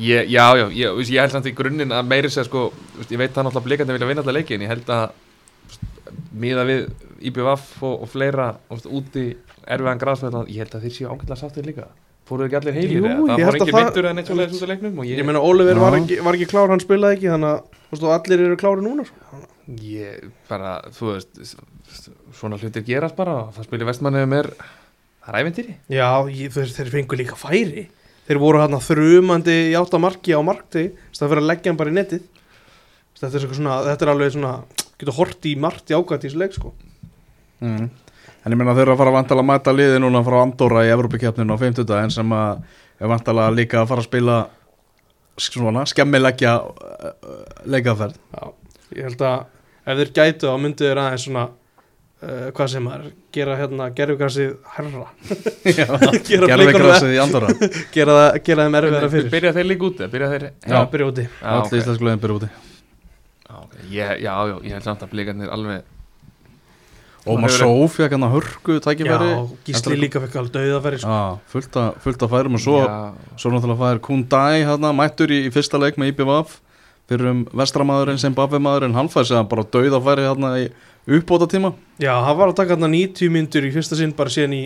Ég, já, já, ég, ég held samt í grunninn að meiri sér sko, ég veit það náttúrulega blikandi vilja vinna alltaf leiki en ég held að miða við IBVF og, og fleira úti erfiðan grasfæðan ég held að þeir séu ágætlega sáttir líka fóruðu ekki allir heilir eða? það fór að ekki það- mittur en eitt svo leiðis út af leiknum og ég, ég, meina Oliver var ekki, var ekki klár, hann spilaði ekki þannig að allir eru klári núna sko. ég bara, þú veist svona hlutir gerast bara og það spilir vestmanni með það er æventýri já, ég, þeir, þeir fengu líka færi þeir voru hann þrumandi í átta marki á markti það fyrir að leggja hann bara í netið þetta er, eitthvað svona, þetta er alveg svona getur hort í margt í ágætt í þessu leik sko. mm. En ég meina þau eru að fara að vantala að mæta liði núna frá Andorra í Evrópikeppninu á 50 en sem að er vantala líka að fara að spila svona skemmileggja uh, leikaferð. Já, ég held að ef þeir gætu þá myndu þeir aðeins svona uh, hvað sem er, gera hérna gerfugrassið herra [LAUGHS] [LAUGHS] gera, Gerðvigrasið í Andorra. [LAUGHS] Gera, gera þeim erfiðara fyrir. byrja þeir líka úti byrja þeir já, byrja úti. Já, Allir ok. íslensku lögum byrja úti. Já, ok. Ég- já, já, ég held samt að blikarnir alveg Og maður sóf fekk hann að hörku tækifæri. Já, Gísli líka fekk alveg dauðafæri sko. Fullt að, fullt að færum og svo, já, svo náttúrulega fær Kundai hérna, mættur í, í fyrsta leik með IBVF fyrir um vestramadurinn sem Baffi-maðurinn hann fær sig að bara dauða færi hérna í uppbóta tíma já, hann var að taka hérna 90 myndur í fyrsta sinn bara síðan í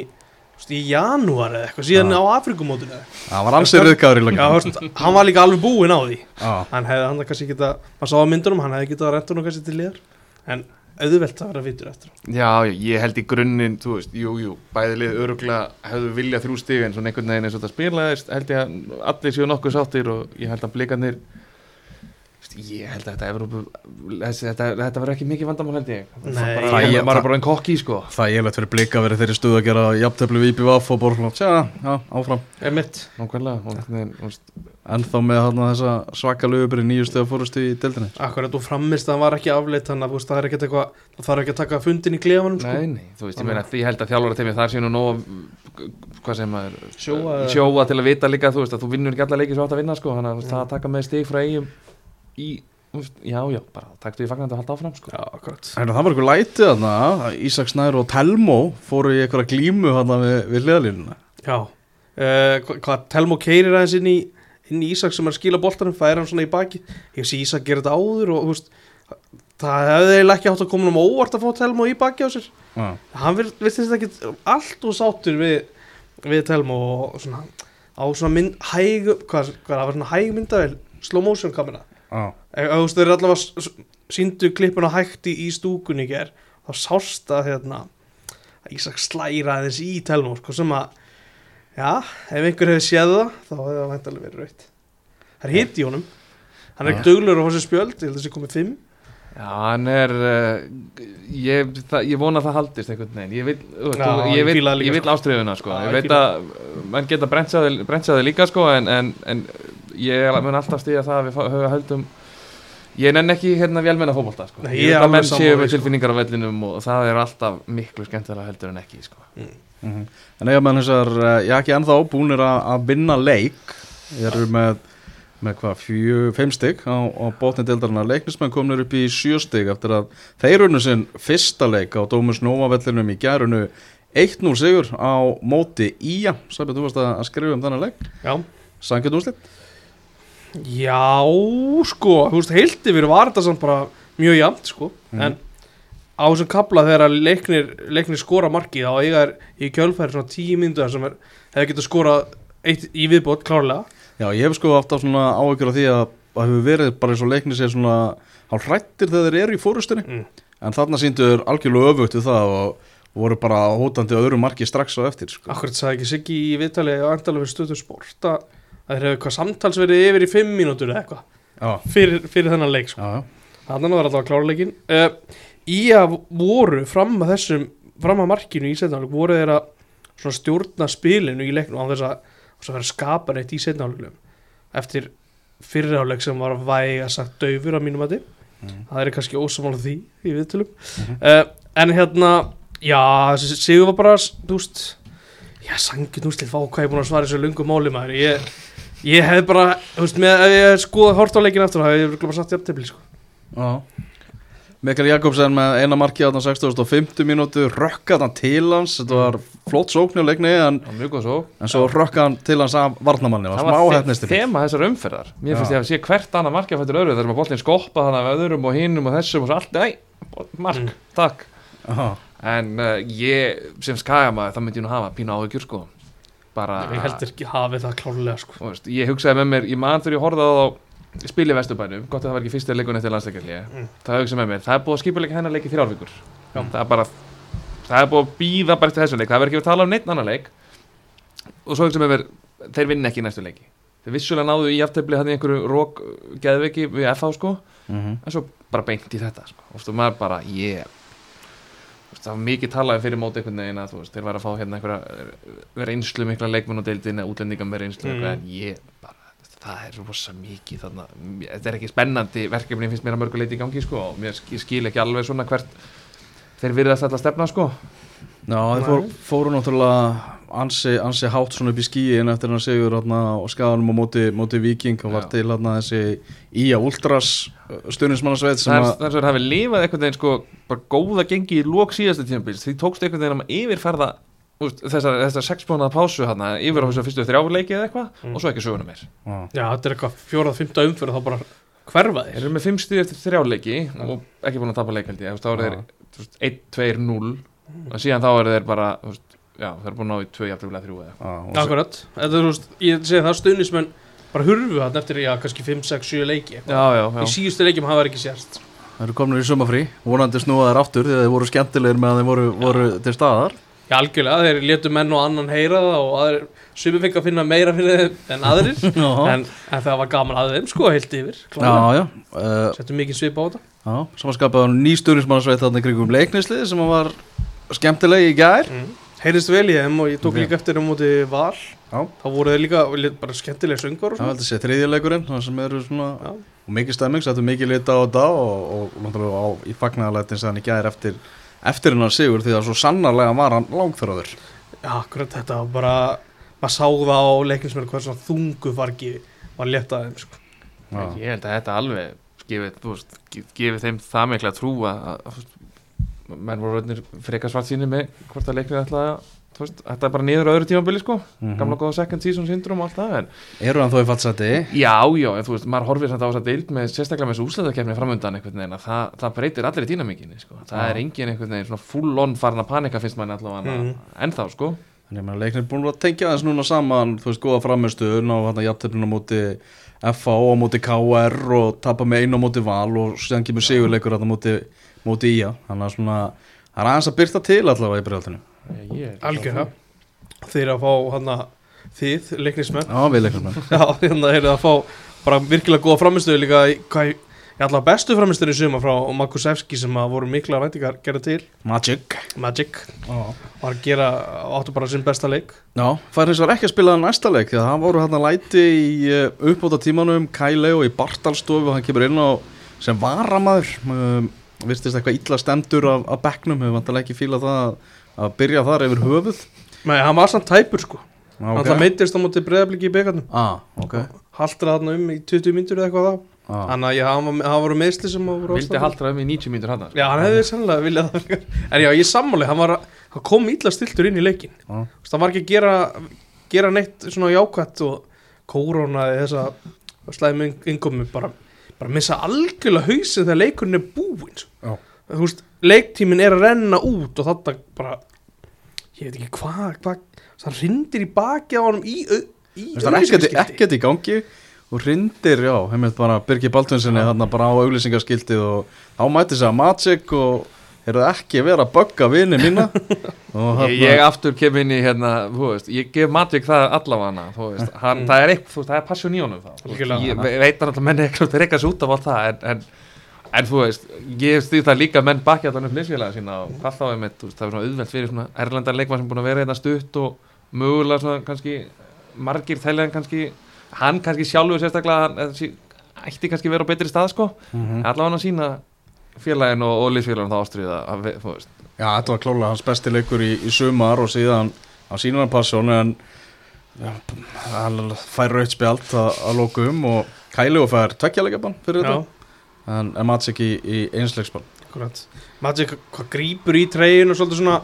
í janúar eða eitthvað, síðan Já. á Afrikumótinu. Það var ansið riðgæður í veist, hann var líka alveg búinn á því. Já, hann hefði hann kannski geta, maður sá á myndunum hann hefði getað að auðvelt að vera vitur eftir. Já, ég held í grunninn þú veist, jú, jú, bæði lið öruglega hefðu viljað þrjú stig en svona einhvern veginn eins og þetta spilaðist held ég að allir séu nokkuð sáttir og ég held að blikarnir ég held að þetta Evrópu þessi, þetta, þetta verður ekki mikið vandamál held ég Nei. það bara, ég, er bara einn kokki sko það er eiginlegt fyrir blika verið þeirri stuð að gera jafntöflu við IBVF og svona, tja, já, áfram Emitt. nákvæmlega, þú En þá með hérna þessa svaka lögubri nýju stöða fórustu í deildinni Akkurat og framist það var ekki afleitt þannig að þú það er ekkert eitthvað það þarf ekki að taka fundin í klefanum sko. nei, nei, þú veist, ég meina ég held að þjálfara tegmi þar séu nú nóg hvað sem maður Sjóa- sjóa til að vita líka, í, já, já, bara taktu í fagnandi að halda áfram, sko. Já, akkurat. Þannig að það var eitthvað lætið þarna Ísak Snær og Telmo fóru í eitthvað glímu þarna við, við hliðalínuna Já, uh, hvað, hvað Telmo keirir aðeins inn í inn í Ísak sem er að skila boltanum, færa hann svona í baki ég sé Ísak gera þetta áður og veist, það hefði eiginlega ekki átt að koma um óvart að fá Telmo í baki á sér. Já, hann virtist ekki allt og sáttur við, við Telmo og svona á svona mynd, hæg hvað, hvað það var svona hæg myndavel slow motion kamera þú veist þeir allavega síndu klippuna hægt í, í stúkunni í ger þá sást að hérna að Ísak slæra aðeins í Telmo sko, sem að Já, ef einhver hefði séð það þá hefði það væntalega verið raut Það er hitt í honum Hann er Já. ekki duglur á þessu spjöld, ég held að þessi komið fimm Já, hann er uh, ég, það, ég vona að það haldist einhvern veginn ég vil, uh, Já, þú, ég vil, það vil sko. ástriðuna sko. Já, ég ég veit að mann geta brentsaði líka sko, en, en, en ég mun alltaf stíða það að við höfum höldum ég nenn ekki hérna vélmenna fótbolta sko. Nei, ég ég er að alveg menn séu með sko. tilfinningar á vellinum og það er alltaf miklu skemmtilega heldur en ekki sko. Mhm. En eiga með þessar, eh, ég ekki ennþá búinir að, að vinna leik Ég eru með, með hvað, fjö, fimm stygg á, á botni deildarinn Leiknismenn komnir upp í sjö stygg eftir að þeir unnu sinn fyrsta leik á Dómus Nova vellinum í gærunu 1-0 sigur á móti Ía Sæbjörn, þú varst að, að skrifa um þennan leik Já, Sankjöld úrslit? Já, sko, þú veist, heilt yfir var þetta samt bara mjög jafnt, sko Mhm. En á þessum kapla þegar leiknir, leiknir skora markið þá eiga er í kjölfæri svona tíu mynduðar sem er, hefði getað skorað eitt í viðbót, klárlega Já, ég hef sko alltaf svona áhyggjur af því að það hefur verið bara eins og leikni sér svona hálf hrættir þegar þeir eru í fórustunni mm. en þarna síndur algjörlega öfugt við það og, voru bara hótandi á öðru marki strax á eftir sko. Akkurat sagði ekki Siggi í viðtali og endala við stöðu sport að að þeir hefðu eitthvað samtalsverið yfir í fimm mínútur eða eitthvað. Fyrir, fyrir þennan leik, sko. Já, já. Þannig var alltaf klárleikin uh, Í að voru fram að þessum fram að markinu í setnáleik voru þeir að stjórna spilinu í leiknum á þess að, þess að vera skapa neitt í setnáleikum eftir fyrirháleik sem var væga sagt daufur á mínum að Mhm. það er kannski ósamála því í viðtölum. Mhm. uh, en hérna já, sigur var bara þú veist, já, sangin úrslit fá hvað ég er búin að svara þessu lungu máli maður. Ég, ég hef bara, þú veist, með ef ég skoða hort á leikin aftur, það hef ég bara satt jafntefli, sko. Já. Mikael Jakobsen með eina marki á þann 6050 mínútu rökkað hann til hans. Þetta var flott sókn í leikni en, Það var mjög góð svo en svo rökkað hann til hans af varnamanni var það smá var hefnistir þema þessar umferðar. Mér finnst ég að sé hvert annað markið fættur öðru. Þar sem að boltin skoppa þannig af öðrum og hinnum og þessum og svo allt, æ, mark, Mm. takk. Já, en uh, ég sem skagamaður það myndi ég nú hafa pínu áhyggjur sko bara ég heldur ekki hafi það klárlega, sko veist, ég hugsaði með mér, ég man þegar ég horfði á þá spil í Vesturbænum, gott að það var ekki fyrstu leikun eftir landsleikarli, Mm. það hugsaði með mér það er búið að skipa hennar leik í þrjárvíkur Já. það er bara það er búið að býða bara eftir þessum leik, það verður ekki að tala um neitt annan leik og svo hugsaði með mér þeir vinna ekki í næstu leiki þeir vissulega náðu í aftefli hann í einhverju rók geðveiki við FH sko mhm, en svo bara beint í þetta sko. og þú maður bara, ég yeah. Það var mikið talaði fyrir móti einhvern veginn að þú veist, þeir var að fá hérna einhverja reynslu mikla leikmenn og deildin eða útlendinga með reynslu Mm. en ég bara, það er rosa mikið þarna, þetta er ekki spennandi verkefni finnst mér að mörguleiti í gangi sko og mér skil ekki alveg svona hvert þeir virðast þetta stefna sko. Já, þeir fór, fóru náttúrulega ansi, ansi hátt svona upp í skíin eftir hann sigur hérna, og skaganum á móti, móti Viking og var Já. til hérna, þessi Ía Ultras stundismannasveit sem það er að það svo að hafi lifað einhvern veginn sko bara góða gengi í lók síðasta tímabils. Því tókst einhvern veginn að yfirferða úst, þessar, þessar sex mánuða pásu hérna yfir á þessu fyrstu þrjáleiki eða eitthvað Mm. og svo ekki söguna meir. Já, já, þetta er eitthvað fjórað, fymta umfyrir þá bara hverfa Þeir. Þeir eru með fimm stíð eftir þrjáleiki og ekki búin að tapa leik held ég, þú veist, þá eru þeir þú veist, 1, 2, 0 og síðan þá eru þeir bara, veist, já, þeir eru búin að ná í 2 jafnlega 3 eða? Já, Akkurat, þetta er, þú veist, ég segi það stuðnismenn bara hurfu hann eftir, já, kannski 5, 6, 7 leiki eitthvað. Já, já, í já, síðustu leikjum hafa þeir ekki sérst Það eru komin í sumafrí, vonandi snúa þær aftur því að þeir voru skemmtilegir með að þeir voru, voru til staðar. Já, algjörlega, þeir letu menn og annan heyra það og aðrir, sumi fengi að finna meira fyrir þeim en aðrir. [LAUGHS] Já, en, en það var gaman að þeim, sko, heilt yfir já, já, uh, Settum mikið svip á þetta. já Samanskapaði ný stundismannasveit þarna í kringum leiknislið sem var skemmtilegi í gær. Mm. Heyrðist vel í þeim og ég tók líka eftir um móti val Já. þá voru þeir líka bara skemmtilega söngur og Það svona veldi sé þriðjuleikurinn það sem eru svona Já. og mikið stemming, settu mikið lita á þetta og, og, og náttúrulega á, í fagnarlætin sem hann í gær eftir, eftir hennar sigur því að svo sannarlega var hann langþráður Já, akkurat þetta var bara maður sá það á leiknismennu hvað svona þungu fargi var létt að þeim sko. Já. ég held að þetta alveg gefið, veist, ge- gefið þeim það mikla trú að, að, menn voru rönnir frekar svart síni með hvort að leiknir ætla að þú veist, þetta er bara niður á öðru tímabili sko Mhm. gamla góða second season syndrom og allt það en Eru hann þó í fattsæti? Já, já, en þú veist, maður horfir samt á þess að deild með sérstaklega með þessu úsleðakefni framundan einhvern veginn að það, það breytir allir í dýnamíkinni sko. það Já. er engin einhvern veginn svona full on farin að panika finnst manni allavega mm. ennþá sko Þannig að maður leiknir búin að tengja þess núna saman þú veist, góða framistuðun á hérna jafntefninu á móti FA og á móti KR og tapa með einu á móti val og síðan kemur sigurleikur á móti, móti IA þannig að svona, það er aðeins að byrta til allavega í er algjörða þeir að fá hann að þið, leiknismenn. Já, við það [LAUGHS] Já, hérna er það að fá bara virkilega góða framistöðu líka í, hvað, í allavega bestu framistöðu í suma frá Makusevski sem að voru mikla væntingar gera til. Magic. Magic. Já, var að gera, áttu bara sinn besta leik. Já. Fær hins vegar ekki að spila næsta leik því að það voru hérna læti í uh, uppbóta tímanum Kai Leo í Bartalstofu og hann kemur inn á sem varamaður um, virtist eitthvað illa stendur af, af bekknum hefur vantilega ekki fílað það að, að byrja þar yfir höfuð Nei, hann var samt tæpur sko Já, Hann okay. meittist á móti breyðabliki í byggarnum ah, ok Haldur þarna um í 20 myndur eða eitthvað þá ah. Að já, hann var- hann voru meðsli sem voru Vildi ástæðan. haldra um í 90 mínútur hann Já, hann hefði sannlega viljað það. En já, ég sammáli, hann, var, hann kom illa stiltur inn í leikin Ah. Það var ekki að gera, gera neitt svona jákvætt og kórónaði þessa slæmi innkomi bara, bara missa algjörlega hausin þegar leikurinn er búinn. Já. Þú veist, leiktíminn er að renna út og þetta bara ég veit ekki hvað hva, það rindir í baki á honum í, í Það er ekkert, í gangi og hrindir, já, heimilt bara Birgir Baldvinsinni þarna bara á auglýsingaskiltið og þá mæti sér að Magic og er það ekki verið að bögga vini mína? [LAUGHS] Og Ég, ég aftur kem inn í hérna, þú veist, ég gef Magic það allavega þú veist, hann, það er eitthvað, þú veist, það er passion í honum þá, ég ve- veit hann alltaf menn eitthvað að reyka sig út af allt það, en, en, en þú veist, ég stýð það líka að menn bakja allan upp liðsfélaga sína og hvað þá er með, þú veist, það er svona auðvelt fyrir svona erlendar leikmann sem búin að vera hérna stutt og mögulega svona kannski margir þæljan kannski, hann kannski sjálfur sérstaklega, sí- ætti kannski vera á betri stað, sko, Mhm. allavega hann að sína félagin og, og liðsfélagin þá ástriða að, við- þú veist, Já, þetta var klálega hans besti leikur í, í sumar og síðan á sínan passjón en hann fær raut spjald að, að lókum og Kæli og fær tveggjarleikabann fyrir Já, þetta en, en Magic í, í einsleiksbann. Magic, hvað grípur í treyjun og svolítið svona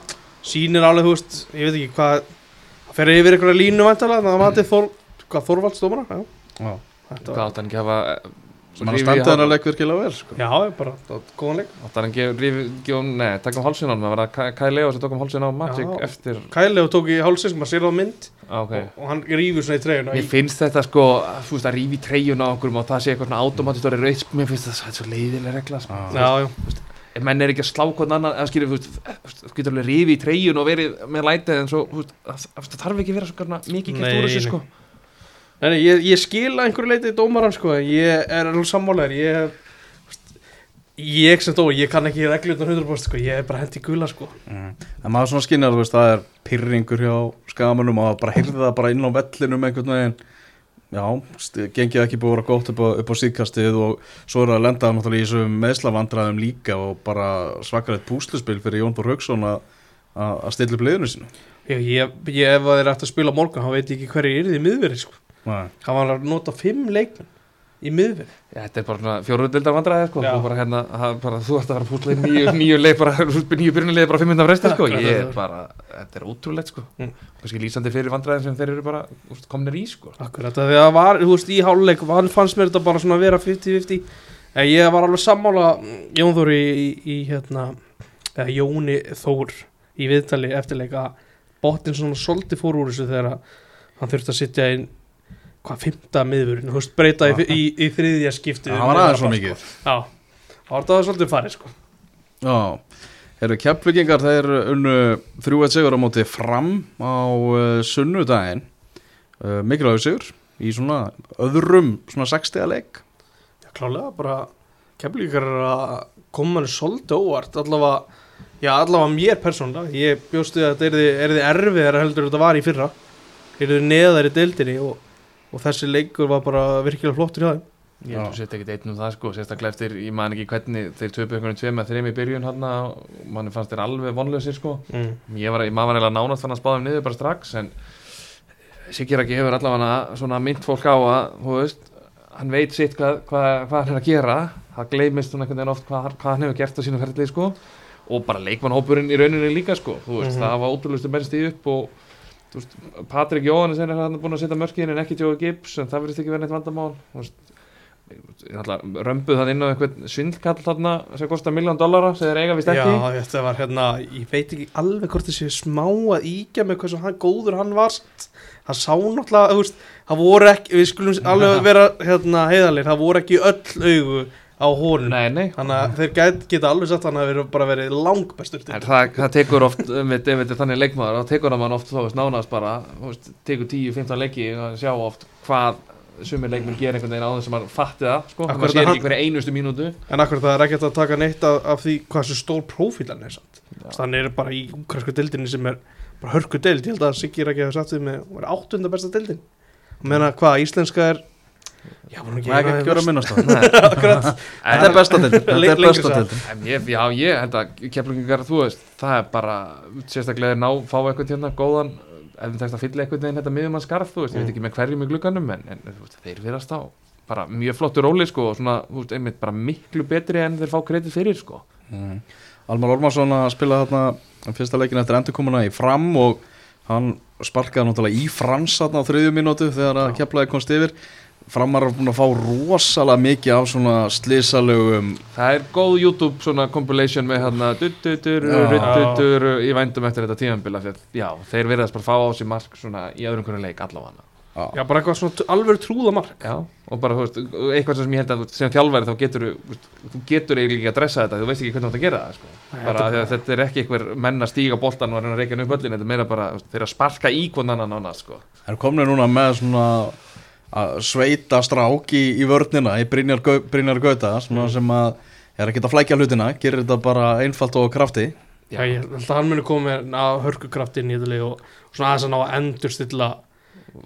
sýnir alveg, þú veist, ég veit ekki hvað fer yfir einhverja línu væntalega þannig að Mm. matið Þór, hvað Þorvaldsdómara já, Já, þetta hvað var, átt hann ekki að hafa sem hann standið hann að leik virkilega vel sko. já, bara, góðan leik átt hann ekki að rífi, gefa, nei, taka um hálsin á hann það var að Kai Leo sem tók um hálsin á Magic Já. eftir, Kælið tók í hálsins, maður sér á mynd á, ok og, og hann rýfur svona í treyjuna Mér finnst þetta sko, þú veist að rífi treyjun á okkur og það sé eitthvað svona automatist orðið rauð mér finnst þetta svo leiðileg regla sko. Já. já, já, menn er ekki að slá hvern annan eða skilur, þú getur alveg rífi í treyjun og verið með lætið en svo, þú veist, það, þarf ekki að vera svona mikið gert úr þessu sko Nei, ég, ég skil að einhverju leiti dómaran sko, ég er alveg sammálegar ég ég sem dó, ég kann ekki reglutan 100% sko, ég er bara hendi gula sko mm. en maður svona skinnir að það er pyrringur hjá skamunum og bara heyrði það bara inn á vellinum einhvern veginn já, gengið ekki búið að vera gott upp á, á síðkastið og svo er að lenda náttúrulega í þessum meðslavandræðum líka og bara svakalegt púsluspil fyrir Jón Þór Hauksson að stilla upp liðinu sínu ég, ég, ég ef það er eftir að spila morgun, hann veit ekki hverju er því í miðveri sko. Hann var að nota fimm leikmenn í miðveri Já, þetta er bara svona fjóruðildar vandræði sko. Þú, bara, hérna, þú ert að að púsla í nýju, [LAUGHS] nýju leik bara, nýju byrjunleik bara fimm minnum fresti sko. Þetta er bara, þetta ótrúlegt sko. Mm. kannski lýsandi fyrir vandræðin sem þeir eru bara úst, komnir í sko. akkurat, að það var, þú veist, í háluleik hann fannst mér þetta bara svona vera 50-50 en ég var alveg sammála mm, Jón Þór í, í, í hérna eða Jóni Þór í viðtali eftirleika að botnin svona solti fór úr þessu þegar að hann þurfti að sitja inn hvað, fymta miðvörun, þú veist, breyta í, í, í þriðja skipti það var aðeins svo mikið. Já, það var það svolítið farið sko. Já, eru keflugingar þeir unnu þrjú eitt sigur á móti fram á uh, sunnudaginn. Uh, mikilvægur sigur í svona öðrum svona 60 leik. Já, klálega, bara kemlíkar er að koma manni svolítið óvart allavega, já, allavega mér persónulega. Ég bjóstu að þetta er þið erfiðar heldur þetta var í fyrra. Er þið neðar í deildinni og, og þessi leikur var bara virkilega flottur hjá þeim ég held að setja ekkert einn um það sko. sérstaklega eftir, ég man ekki hvernig þeir töpu einhvern tveim að þreim í byrjun hann manni fannst þeir alveg vonlausir sko. mm. ég var, maður var eiginlega nánast fann að spáða um niður bara strax en Sigur ekki hefur allavega svona mynd fólk á að þú veist, hann veit sitt hvað, hvað, hvað hann er að gera það gleymist svona einhvern veginn oft hvað, hvað hann hefur gert á sínu ferðlið sko og bara leikmannhópurinn í rauninni líka sko þú veist, Mhm. það var ótrúlustu mennst í upp og þú veist, Patrik Jóhannes er hann búin að setja mörkin en ekki Joe Gibbs en það verðist ekki verið neitt vandamál römbuð hann inn á einhvern svindlkall þarna sem kostar miljón dollara sem þeir eiga vist ekki Já, þetta var hérna, ég veit ekki alveg hvort þessi smá að íkja með hversu hann, góður hann var samt. hann sá náttúrulega, það voru ekki, við skulum alveg vera hérna heiðalir, það voru ekki öll augu á nei þannig að þeir get, geta alveg sagt að hann hafi verið- bara verið En það, það tekur oft, [LAUGHS] um þetta er þannig leikmaður, þá tekur hann oft, þú veist, nánast bara, veist, tekur 10-15 leiki að sjá oft hvað sumir leikmenn gera einhvern veginn á þess að maður fatti það, sko, Akkurat maður sér ekki hverja einustu mínútu. en akkur það er ekkert að taka neitt af, af því hvað svo stór prófíl hann er samt. Þannig er bara í ukrasku dildinni sem er bara hörku dild, ég held að Siggi er ekki að já, Það er ekki að gera að minnast það. [LAUGHS] Nei, akkurat, Þetta er besta deildin. Þetta er Lengri besta saga. deildin. En ég, já, ég held að keflingar, þú veist, það er bara, sérstaklega ná, fá eitthvað hérna góðan, ef þeim tekst að fylla eitthvað neginn þetta miðum að skarð, þú veist, ég veit ekki með hverjum í glugganum, en, en þú veist, þeir virast á bara mjög flottur róli, sko, og svona, þú veist, einmitt bara miklu betri en þeir fá kredit fyrir, sko. Mm. Almar Ormarsson að spila þarna fyrsta leikin eftir endurkomuna í fram og hann sparkaði náttúrulega í frans þarna á þriðju mínútu þegar að keflaði komst yfir framar er búin að fá rosalega mikið af svona slisalögum Það er góð YouTube svona compilation með hérna duttutur, Já. ruttutur í vændum eftir þetta að já, þeir verðast bara fá á sig mark svona í öðrum hvernig leik allavega. Já, bara eitthvað svona alveg trúða mark. Já, og bara, veist, eitthvað sem ég held að sem þjálfæri þá getur þú getur eiginlega ekki að dressa þetta, þú veist ekki hvernig þú átt að gera það sko. bara því að þetta er ekki einhver menn að stíga boltan og að reyna að hann upp öllin þetta er meira bara, þú veist, þeir að sveita strák í, í vörnina í Brynjar, Brynjar Gauta svona sem að er að geta flækja hlutina gerir þetta bara einfalt og krafti já, ég held að hann muni koma með að hörkukraft inn í þetta leik og og svona aðeins að ná að endurstilla.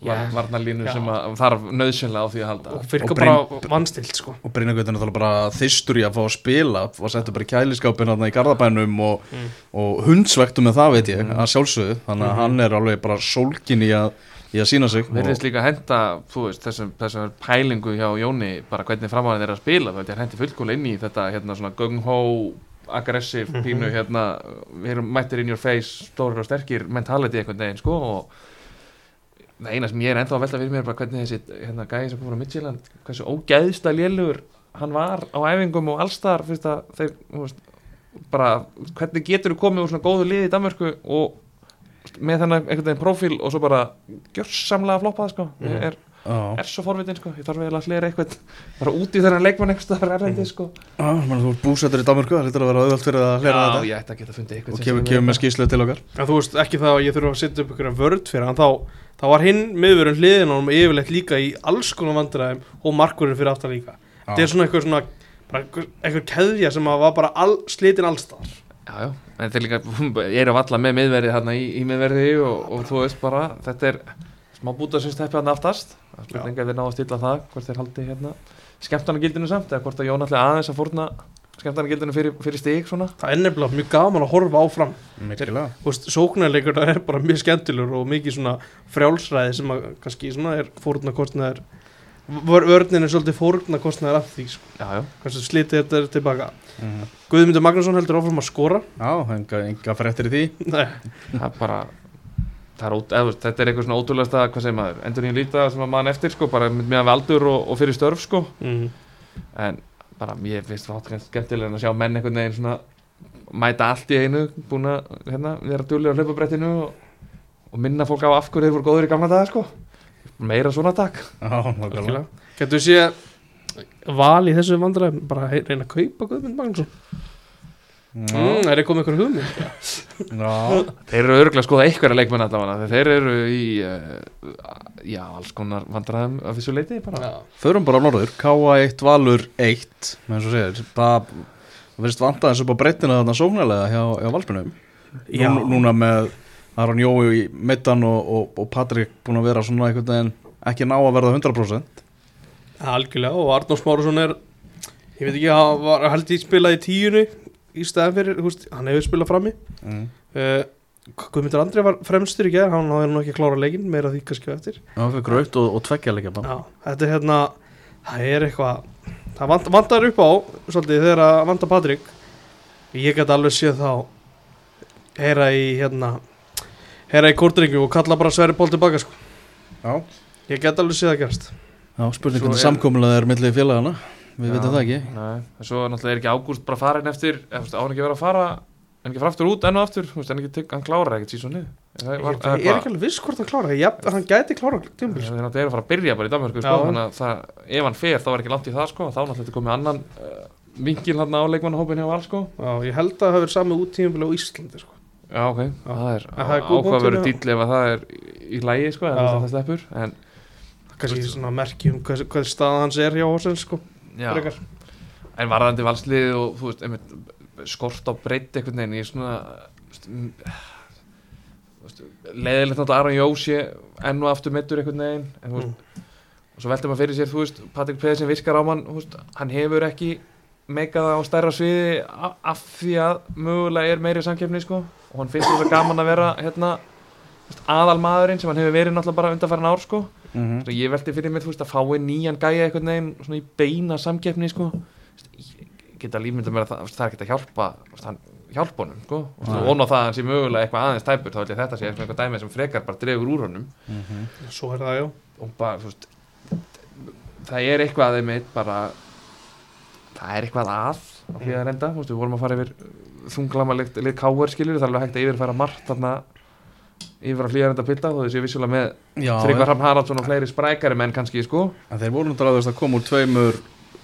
Var, varnarlínu Já. sem að þarf nöðsynlega á því að halda og Og Bryn- bara vannstilt sko og Brynjar Gauta er náttúrulega bara þystur í að fá að spila og setja bara kæliskápin í Garðabænum og, Mm. og hundsvektu með það veit ég Mm. að sjálfsögðu þannig að Mhm. hann er alveg bara sólkin í að, í að sína sig Verðist líka henda, þú veist, þessum, þessum pælingu hjá Jóni, bara hvernig framáðin er að spila, veit, ég hendi fullkóla inn í þetta, hérna, gung-hó, aggressiv, Mhm. pínu, hérna, við erum mættir in your face, stórir og sterkir mentality einhvern veginn, sko, og það eina sem ég er ennþá að velta fyrir mér er bara hvernig þessi, hérna, gæði sem kom frá Midtjylland, hversu ógæðsta lélugur hann var á æfingum og allstar, að þeir, veist, bara, hvernig getur þú komið úr svona góðu liði í Danmörku og með þennan einhvern veginn prófíl og svo bara gjörsamlega floppað sko. Mhm. er, Já, er svo forvitin sko, ég þarf eiginlega að hlera eitthvað bara út í þennan leikmann eitthvað þar erlendi sko. Já, menn, þú ert búsettur í Danmörku, það lítur að vera auðvelt fyrir að hlera Já, þetta. ég ætti að geta fundið eitthvað og kemur, kemur er- með skýslu til okkar. En þú veist ekki það að ég þurfa að setja upp einhverja vörd fyrir hann þá, þá var hinn miðurinn hliðin hann yfirleitt líka í alls konar vandræðum og markurinn fyrir aftan líka. Þetta er svona eitthvað svona bara einhver- einhver keðja sem að var bara all, slitin allstar Já, já, en þeir líka [LAUGHS] ég er að valla með miðverði hérna í, í miðverði og, og þú veist bara, þetta er smá búta sem steppi hann aftast. Það er spurning ef þeir ná að stilla það, hvort þeir haldi hérna skemmtarnagildinu samt, eða hvort að Jón ætli aðeins að fórna skemmtarnagildinu fyrir, fyrir stig svona. Það er nefnilega mjög gaman að horfa áfram. Veist, sóknarleikur er bara mjög skemmtilegur og mikið svona frjálsræði sem að kannski svona er fórnarkostnaður vörnin er svolítið fórnarkostnaður af því sko. Já, já, hversu slitið þetta er tilbaka. Mhm. Guðmundur Magnússon heldur áfram að skora. Já, enga, enga fréttir í því. Nei, það er bara það er ót, eða, þetta er eitthvað svona ótrúlega hvað segir maður, endur nýjum líta sem að mann eftir sko, bara með með aldur og, og fyrir störf sko. Mm. en bara mér finnst það skemmtilega að sjá menn einhvern veginn svona mæta allt í einu búin að hérna, vera duglega á hlaupabrettinu og, og minna fólk á af hverju þeir voru góður í gamla daga sko meira svona takk. Getur við sé val í þessu vandræðum bara að reyna að kaupa Guðmund Magnússon. Mm, Já, Er það komið ykkur hugmynd? já, þeir eru örgulega að skoða einhverja leikmenn allavega þeir eru í uh, já, alls konar vandræðum af þessu leiti bara. Já, förum bara á norður. K1 Valur 1 með eins og segir. Það það vanta eins upp á breytina þarna sóknarlega hjá, hjá Valspunum Já. Nú, núna með Aron Jói í mittan og, og, og Patrik búin að vera svona einhvern veginn ekki ná að verða 100% algjörlega og Arnór Smárusson er ég veit ekki, hann var held ég spilað í tíunni í staðan fyrir, veist, hann hefur spilað frammi. Mm. uh, Guðmundur Andri var fremstur í gerð, hann hafði nú ekki að klára leikin meira því kannski eftir. Það fyrir grögt og, og tveggja leikja þetta er hérna það er eitthvað það vant, vantar upp á, svolítið, þegar að vantar Patrik. Ég get alveg séð þá heyra í hérna heyra í kórdringu og kalla bara Sverri Ból tilbaka sko. Já, ég get alveg séð það gerst Já spurning hvernig er- samkomulega er millið félagana Við veitum það ekki. Nei, en svo náttúrulega er ekki ágúst bara farin eftir eða, þú veist, á hann ekki að vera að fara en ekki fara aftur út enn og aftur, þú veist, en ekki tek, hann klárar ekkert sísoni Ég ég er ekki alveg viss hvort hann klára Já, hann gæti klára tímbil Það er náttúrulega að fara að byrja bara í Danmörku sko, þannig að það, ef hann fer þá er ekki langt í það sko, þá náttúrulega komið annan uh, vinkil hann á leikmannahópin hjá Val sko. Já, ég held að það hafi verið sami út tímbil á Íslandi sko. Já, ok, En það er með- dýll ef að það er í lægi sko, en það sleppur en, kannski svona merki um hvað, hvað stað hans er hjá Horsens sko. en varðandi valslið og þú veist, einmitt, skort á breytt einhvern veginn, ég er svona veist, mm, þú veist, leiðilegt náttúrulega Aron Jó sé enn og aftur meittur einhvern veginn en þú veist, Mm. og svo veldur maður fyrir sér, þú veist, Patrik Pedersen virkar á mann, veist, hann hefur ekki meikað á stærra sviði af því að mögulega er meiri samkeppni, sko, og hann finnst þetta gaman að vera, hérna, aðal maðurinn sem hann hefur verið náttúrulega bara undanfæran ár, sko, Mhm. svo ég veldi fyrir mér, þú veist, að fá inn nýjan gæja einhvern veginn, svona í beina samkeppni, sko, geta lífmynda mér að það, er ekki að hjálpa, hann hjálpa honum, sko, og vona það að hann sé mögulega eitthvað aðeins tæpur, þá held ég þetta sé eitthvað dæmi sem frekar bara dregur úr honum. Mhm. svo er það já. Og bara, veist það er eitthvað aðeins mitt bara það er eitthvað að á því að reynda, þú veist, við vorum að fara yfir þunglamalegt lið káver skilur það er alveg hægt að yfirfæra margt þarna yfir að hlýja reynda pilda þó þessi vissulega með Tryggvar Hrafn Haraldsson og fleiri sprækari menn kannski, sko en þeir voru náttúrulega að koma úr tveimur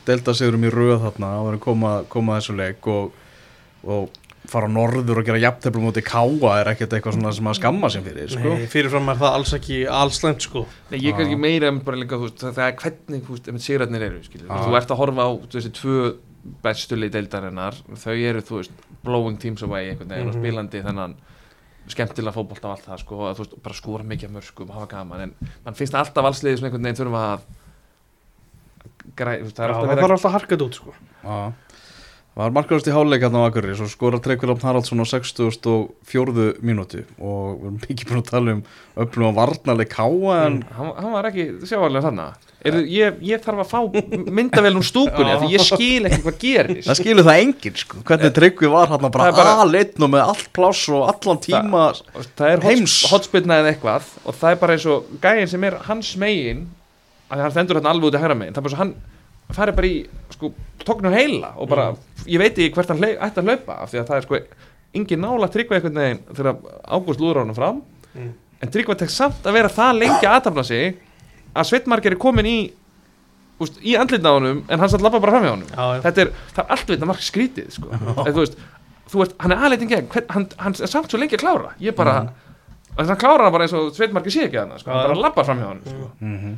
deltasigurum í röð þarna áður en koma, koma að þessu leik og, og fara á norður og gera jafnteflum mútið káa er ekkert eitthvað svona sem að skamma sem fyrir sko. Nei, fyrirfram er það alls ekki allslæmt sko. Nei, ég er kannski meira um bara líka, þú veist, það er hvernig, þú veist, ef sérarnir eru, skilur, þú ert að horfa á þessi tvö bestu lið deildarinnar, þau eru, þú veist, blowing teams away einhvern veginn og Mhm. spilandi þennan skemmtilega fótbolta og allt það, sko, að veist, bara skora mikið af mörgum, hafa gaman, en mann finnst alltaf allsliðið sem einhvern veginn þurfa að græ, veist, það Já, er alltaf þarf alltaf að harka þetta út sko. Já. var markaðast í háleik hérna á Akurri svo skorar Tryggvi Lofn Haraldsson á 64. mínútu og við erum mikið búin að tala um öflum að varnarleik káa en hann, hann var ekki sjávarlega þannig er, ég, ég þarf að fá myndavel um stúkunni því ég skil ekki hvað gerist það skilur það enginn sko hvernig Tryggvi var Það er bara bara- aðleitn og með allt pláss og allan tíma Og það er Heims. hots- hotspilna eða eitthvað og það er bara eins og gæinn sem er hans megin að hann stendur hérna alveg út í hægra megin það er bara svo hann farið bara í sko, tóknum heila og bara ég veit ekki hvert hann ætti að hlaupa af því að það er sko engin nála tryggva einhvern veginn þegar Ágúst lúður á hann fram Mm. en tryggva tek samt að vera það lengi aðtafna sig að Sveitmarger er komin í úst, í andlitna á honum en hann satt lappa bara fram hjá honum Já, já. þetta er, það er allt við þetta marg skrítið sko. Eða, þú veist, þú veist, hann er aðleitin gegn hvern, hann, hann er samt svo lengi að klára ég bara, mm. hann klárar hann bara eins og Sveitmarki sé ekki hann, sko, hann bara lappar fram hjá hann sko. Mhm.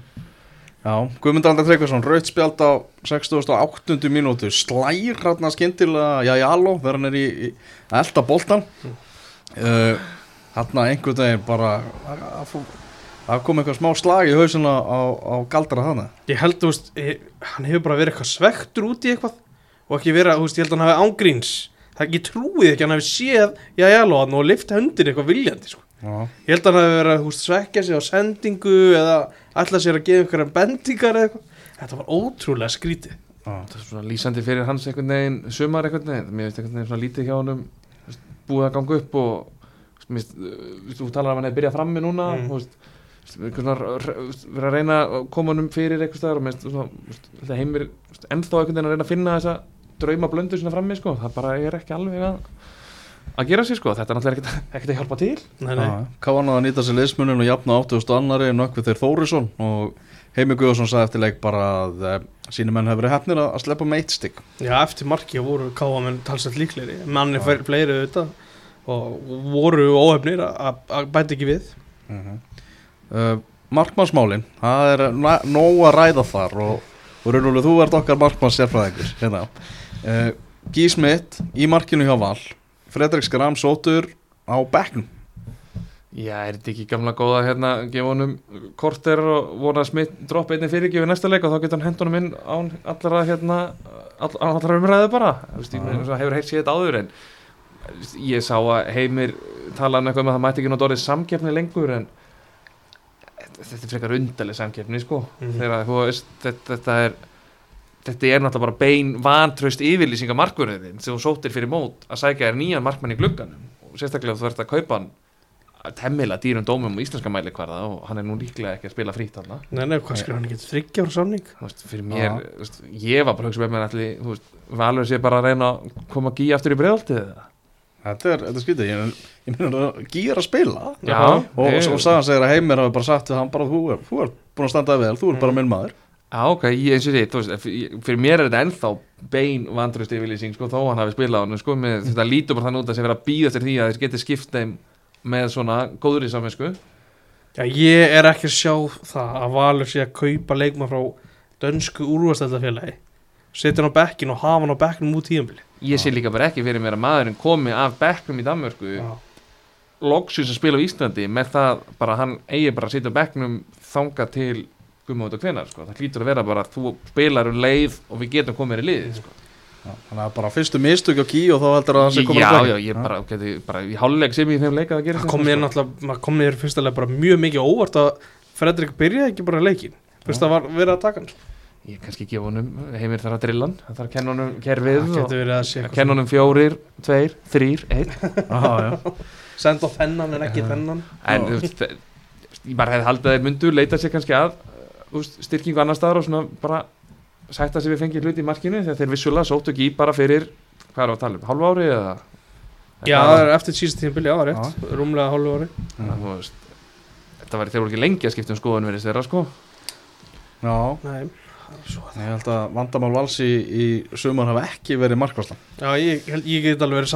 Já, Guðmundur Andar Tryggvason, raut spjald á 68. mínútu, slær hérna skyndilega, já, já, aló, þegar hann er í, í að elda boltan uh, Hérna einhvern veginn bara að- að fó- að kom eitthvað smá slag í hausina á, á galdra hana Ég held, þú veist, ég, hann hefur bara verið eitthvað svektur út í eitthvað. Og ekki verið, þú veist, ég held að hann hafi ángríns. Það ekki trúið ekki að hann hafi séð já, já, lóðan og lift höndin eitthvað viljandi sko. Já, Ég held að hann hafi verið að þú veist, svekja sig á sendingu eða ætla sér að gefa einhverjum bendingar eða eitthvað. Þetta var ótrúlega skrítið. Já, það er svona lýsandi fyrir hans einhvern veginn sumar einhvern veginn, og um vera að reyna að koma honum fyrir eitthvað staðar og mér finnst þetta heimir ennþá einhvern veginn að reyna að finna þessa drauma blöndu svona frammi sko, það bara er ekki alveg að að gera sér sko, þetta er náttúrulega ekkert, að hjálpa til. Nei, nei, já. Káan að nýta sér liðsmunin og jafna 80. annari nökkvið þeir Þórisson. Og Heimi Guðarsson sagði eftir leik bara að uh, síni menn hefur verið hefnir að, sleppa með eitt stygg já, eftir marki voru káamenn talsett líklegri. Manni fleiri auðvitað og voru óhefnir að að bæta ekki við. Uh, Markmannsmálin, það er nóg að ræða þar og, og Rúnuleg, þú ert okkar markmanns sérfræðingur hérna. uh, Gísmitt í markinu hjá Val Fredrik Skram sótur á bekknum. Já, er þetta ekki gamla góða hérna gefa honum korter og vona að smitt dropp einnig fyrirgjöfi næsta leik og þá getur hann hent honum inn án allra hérna all, allra umræðu bara. Ég meina, hefur heilt séð þetta áður en ég sá að heimir tala um eitthvað um að það mætti ekki nátt orðið samkeppni lengur en þetta er frekar undarleg samkeppni sko. Mhm. þegar þú veist þetta, þetta er þetta er náttúrulega bara bein vantraust yfirlýsinga markverðin sem þú sóttir fyrir mót að sækja þér nýjan markmann í glugganum. Og sérstaklega þú ert að kaupa hann temmilega dýrum dómum og íslenska mæli hverða og hann er nú líklega ekki að spila frýtt hann Nei, nei, hvað skrifa hann ekki þryggja ára samning? Veist, fyrir mér, þú veist, ég var bara að hugsa með mér allir, þú veist, Valur sé bara að reyna að koma að gíja aftur í bregðaltið eða Þetta er, þetta er skrítið, ég, ég meina að gýra að spila. Já, og, ég- og sagan segir að Heimir hafi bara sagt við hann bara þú er, þú er búin að standa vel, þú er bara minn maður. Já, ok, ég eins og því, þú veist, fyrir mér er þetta ennþá bein vandröst yfirlýsing, sko, þó hann hafi spilað hann, sko, með, þetta lítur bara þannig út að sé vera að býða eftir því að þeir geti skipt þeim með svona góðri saminsku. Já, ég er ekki að sjá það að Valur sé að kaupa leikma frá dönsku úrvastældafélagi setja hann á bekkin og hafa hann á bekkinum út tíðanbili Ég sé líka bara ekki fyrir mér að maðurinn komi af bekknum í Danmörku, loksins að spila á Íslandi með það bara hann eigi bara að sitja bekknum þanga til gummót og hvenar, sko, það hlýtur að vera bara að þú spilar um leið og við getum komið í liðið, sko. Já, Þannig að bara fyrstu mistök á ký og þá heldur að það sé komin Já, að já, ég bara, geti, bara í hálfleik sem ég þeim leika að gera það kom mér náttúrulega kom mér fyrstulega bara mjög mikið óvart að Fredrik byrjaði ekki bara leikin fyrst að var verið að taka hann Ég kannski gefa honum, heimir þarf að drilla hann Það þarf að kenna honum kerfið það að kenna honum fjórir, tveir, þrýr, einn. [LAUGHS] Senda á þennan en ekki þennan. En þú veist, ég bara hefði haldið að þeir myndu leita sér kannski að veist, styrkingu annar staðar og svona bara sætta sér við fengið hluti í markinu þegar þeir vissulega sóttu ekki í bara fyrir hvað er að tala um, hálfu ári eða já, það er eftir það er rétt. Rúmlega hálfu ári þú veist, Þetta var þeir voru ekki lengi að skipta um skoðun verið þeirra sko. Já. Nei. Ég held að vandamál vals í, í sumar hafa ekki verið markvarslan. Já, ég, held- ég get alveg verið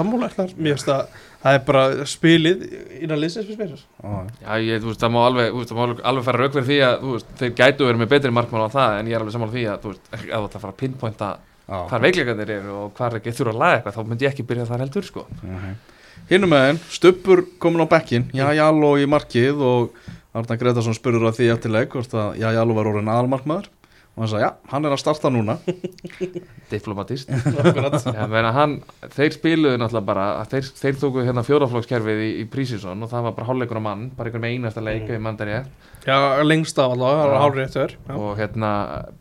að það er bara spilið innan liðsins fyrir spyrir Já, Já, ég, þú veist, það má alveg, veist, það má alveg- fara rauk fyrir því að veist, þeir gætu verið með betri markmann á það en ég er alveg sammála því að þú veist, að fara að pinpointa hvar veikleikandir eru og hvar þurfa að laga eitthvað þá myndi ég ekki byrja þar heldur sko. Hinnum með henn, Stubbur komin á bekkin Já, Jáló í markið og Arna Gretarsson spurur að því eftir leik hvort að Já, Jáló var orðin aðalmarkmaður og hann sagði, já, hann er að starta núna. [LAUGHS] Diplomatist. Já, meina, hann, þeir spiluðu náttúrulega bara að þeir, þeir tóku hérna fjóraflokkskerfið í, í prísísson og það var bara hálfleikur á mann bara einhver með einasta leik ef ég mann það rétt. Já, lengst af allavega, það var hálfrið eftir og hérna,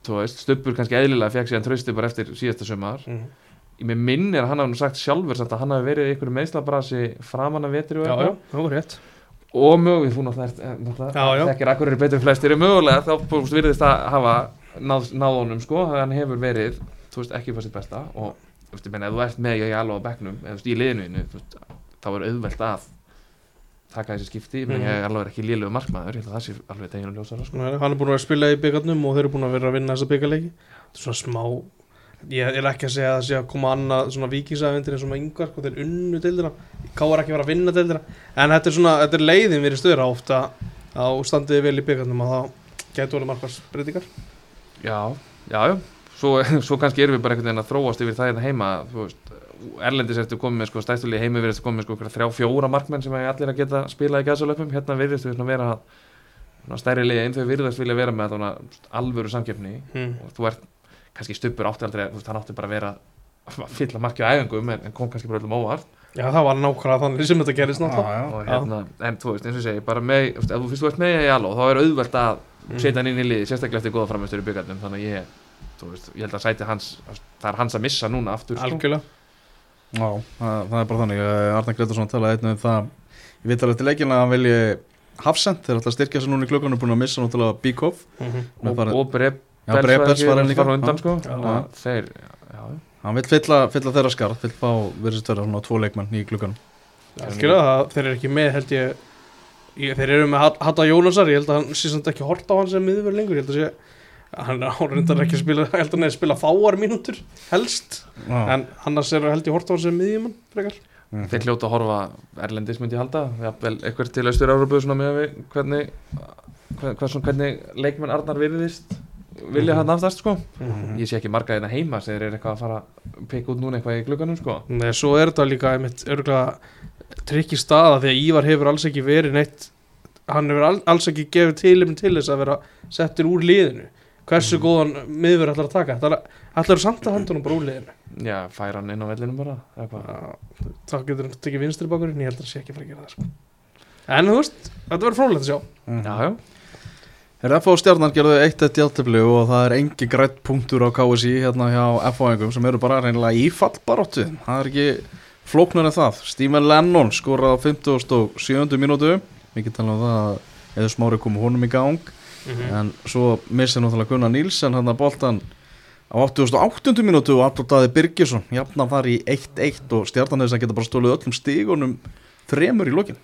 þú veist, Stubbur kannski eðlilega fekk síðan trausti bara eftir síðasta sumar. Mm. ég með minn er að hann hafi nú sagt sjálfur samt að hann hafi verið í einhverju meðslabrasi framan af vetri og eitthvað. og mögulega, þú náttúrulega eh, þekkir akkur eru betur flestir mögulega þá þú veist, virðist að hafa náð, náð honum sko, hann hefur verið þú veist, ekki fyrir sitt besta og þú veist, ég meina, ef þú ert með ég alveg á bekknum eða þú veist, í liðinu, þú veist, þá er auðvelt að taka þessi skipti. Mhm. ég er alveg ekki lélegu markmaður, ég held að það sé alveg teginu ljósara sko. Hann er búin að vera að spila í byggarnum og þeir eru búin að vera að vinna þessa byggarleiki Þetta er svona smá Ég er ekki að segja að það sé að koma annað svona vikingsæðvindir eins og með yngvar sko, þeir unnu deildina Ká er ekki að vera að vinna deildina En þetta er svona, þetta er leiðin við stöður ofta að standiði vel í byggarnum að það gætu orðið markvars breytingar já, já, svo, [LAUGHS] svo kannski erum við bara einhvern veginn að þróast yfir það hérna heima, þú veist Erlendis ertu komið með sko, stæstulegi heimi verðist komið með sko, einhverja þrjá fjóra markmenn sem er allir að geta spilað í gæðsalöpum, hérna virðist við svona vera svona stærri liðin, þau virðast vilja vera með svona alvöru samkeppni. Hmm. og þú ert kannski stuppur átti aldrei, þú veist, hann átti bara að vera að [LAUGHS] fylla marki á æfingum en, en kom kannski bara öllum óvart. Já, það var nákvæmlega þannig sem þetta gerist náttúrulega. og hérna, en þú veist, eins og ég segi, bara með, þú veist, að Mm. setja hann inn í liði, sérstaklega eftir góða framistur í byggarnum, þannig að ég, veist, ég held að sæti hans, það er hans að missa núna aftur, sko. Algjörlega Já, það, það er bara þannig eh, Arna Gretarsson talaði einnig um það Ég veit alveg til leikin að hann vilji Hafsend, þeir ætla að styrkja sig núna í klukkanum búin að missa náttúrulega Bíkov Mhm. og, og Brebels var hann líka á undan, sko, Já. þannig að þeir, já, já. Hann vil fylla, fylla þeirra skarð Vill fá verðist vera svona tvo leikmenn í klukkanum Algjörlega, það- þeir eru ekki með held ég, ég Þeir eru með Hat- Hatta Jónasar Ég held að hann sé samt ekki hort á hann sem miðurverð lengur Ég held að sé Hann er reyndar ekki að spila Ég held að hann er að spila fáar mínútur Helst Já, En annars er held ég hort á hann sem miðjumann Frekar Mhm. þeir hljóta að horfa erlendis myndi ég halda, jafnvel eitthvað til austur Európu svona með við hvernig svona, hvernig leikmenn Arnar virðist vilja Mhm. hann aftast sko Mhm. ég sé ekki marga hérna heima sem þeir eru eitthvað að fara að peka út núna eitthvað í glugganum sko Nei, svo er þetta líka einmitt örgulega trikki staða því að Ívar hefur alls ekki verið neitt hann hefur al, alls ekki gefið tilum til þess að vera settur úr liðinu hversu Mhm. góðan miður ætlar að taka ætlar samt að hendunum bara úr liðinu já, færa hann inn á vellinum bara eitthvað. Já, þá getur hann tekið vinstri bakurinn ég held að það sé ekki að fara að gera það sko. en þú veist, þetta verður frólægt að sjá Mhm. já, já, Er F.A. stjarnan gerðu eitt eitt játtöfli og það er engi grætt punktur á KSI hérna hjá F.A.ingum sem eru bara reynilega í fallbaróttu það er ekki flóknar en það Stephen Lennon skoraði á 57. mínútu mikið tala um það að eða smári komu honum í gang Mhm. en svo missið náttúrulega Gunnar Nílsen hann að boltan á 88. mínútu og Artur Daði Birgisson jafna þar í 1-1 og stjarnan þess að geta bara stólið öllum stígunum þremur í lokin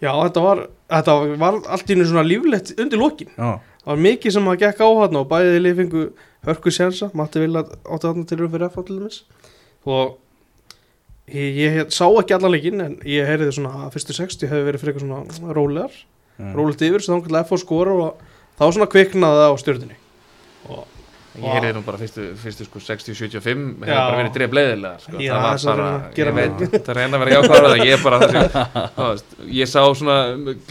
Já, þetta var, þetta var allt í einu svona líflegt undir lokin Já, Það var mikið sem að gekk á hann og bæðið lið fengu hörku sjansa, Matti Villa átti þarna til raun fyrir F til dæmis og ég, ég sá ekki allan leikinn en ég heyrði svona að fyrstu 60 hefði verið fyrir eitthvað svona rólegar mm. rólegt yfir, svo þá kannski F skora og þá svona kviknaði það á stjórnunni og Ég heyrði nú bara fyrstu, fyrstu sko 60-75 hefur bara verið dref leiðilega sko. Já, það var bara, ég það reyna að vera jákvæður það ég bara þessi, veist, ég sá svona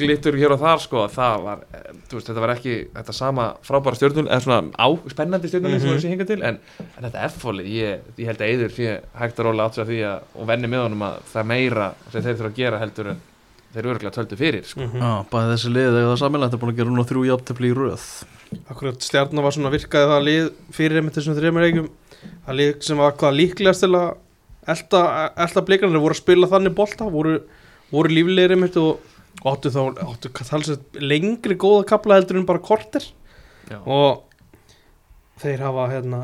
glittur hér og þar sko, það var, eh, veist, þetta var ekki þetta sama frábæra stjórnul, eða svona á, spennandi stjórnul mm Mhm. sem var þessi hingað til, en, en þetta F-fólið, ég, ég held að Eiður sé hægt að róla átt sér því að, og venni með honum að það er meira sem þeir þurfa að gera heldur en þeir eru örgulega töldu fyrir, sko. mm Já, bæði þessi lið eða það samilegt Akkurat stjarnar var svona virkaði það lið fyrir einmitt þessum þreymur leikum það lið sem var hvað líklegast til að elta, elta blikarnir voru að spila þannig bolta, voru, voru líflegir einmitt og áttu þá áttu talsett lengri góða kapla heldur en bara korter. Já. og þeir hafa hérna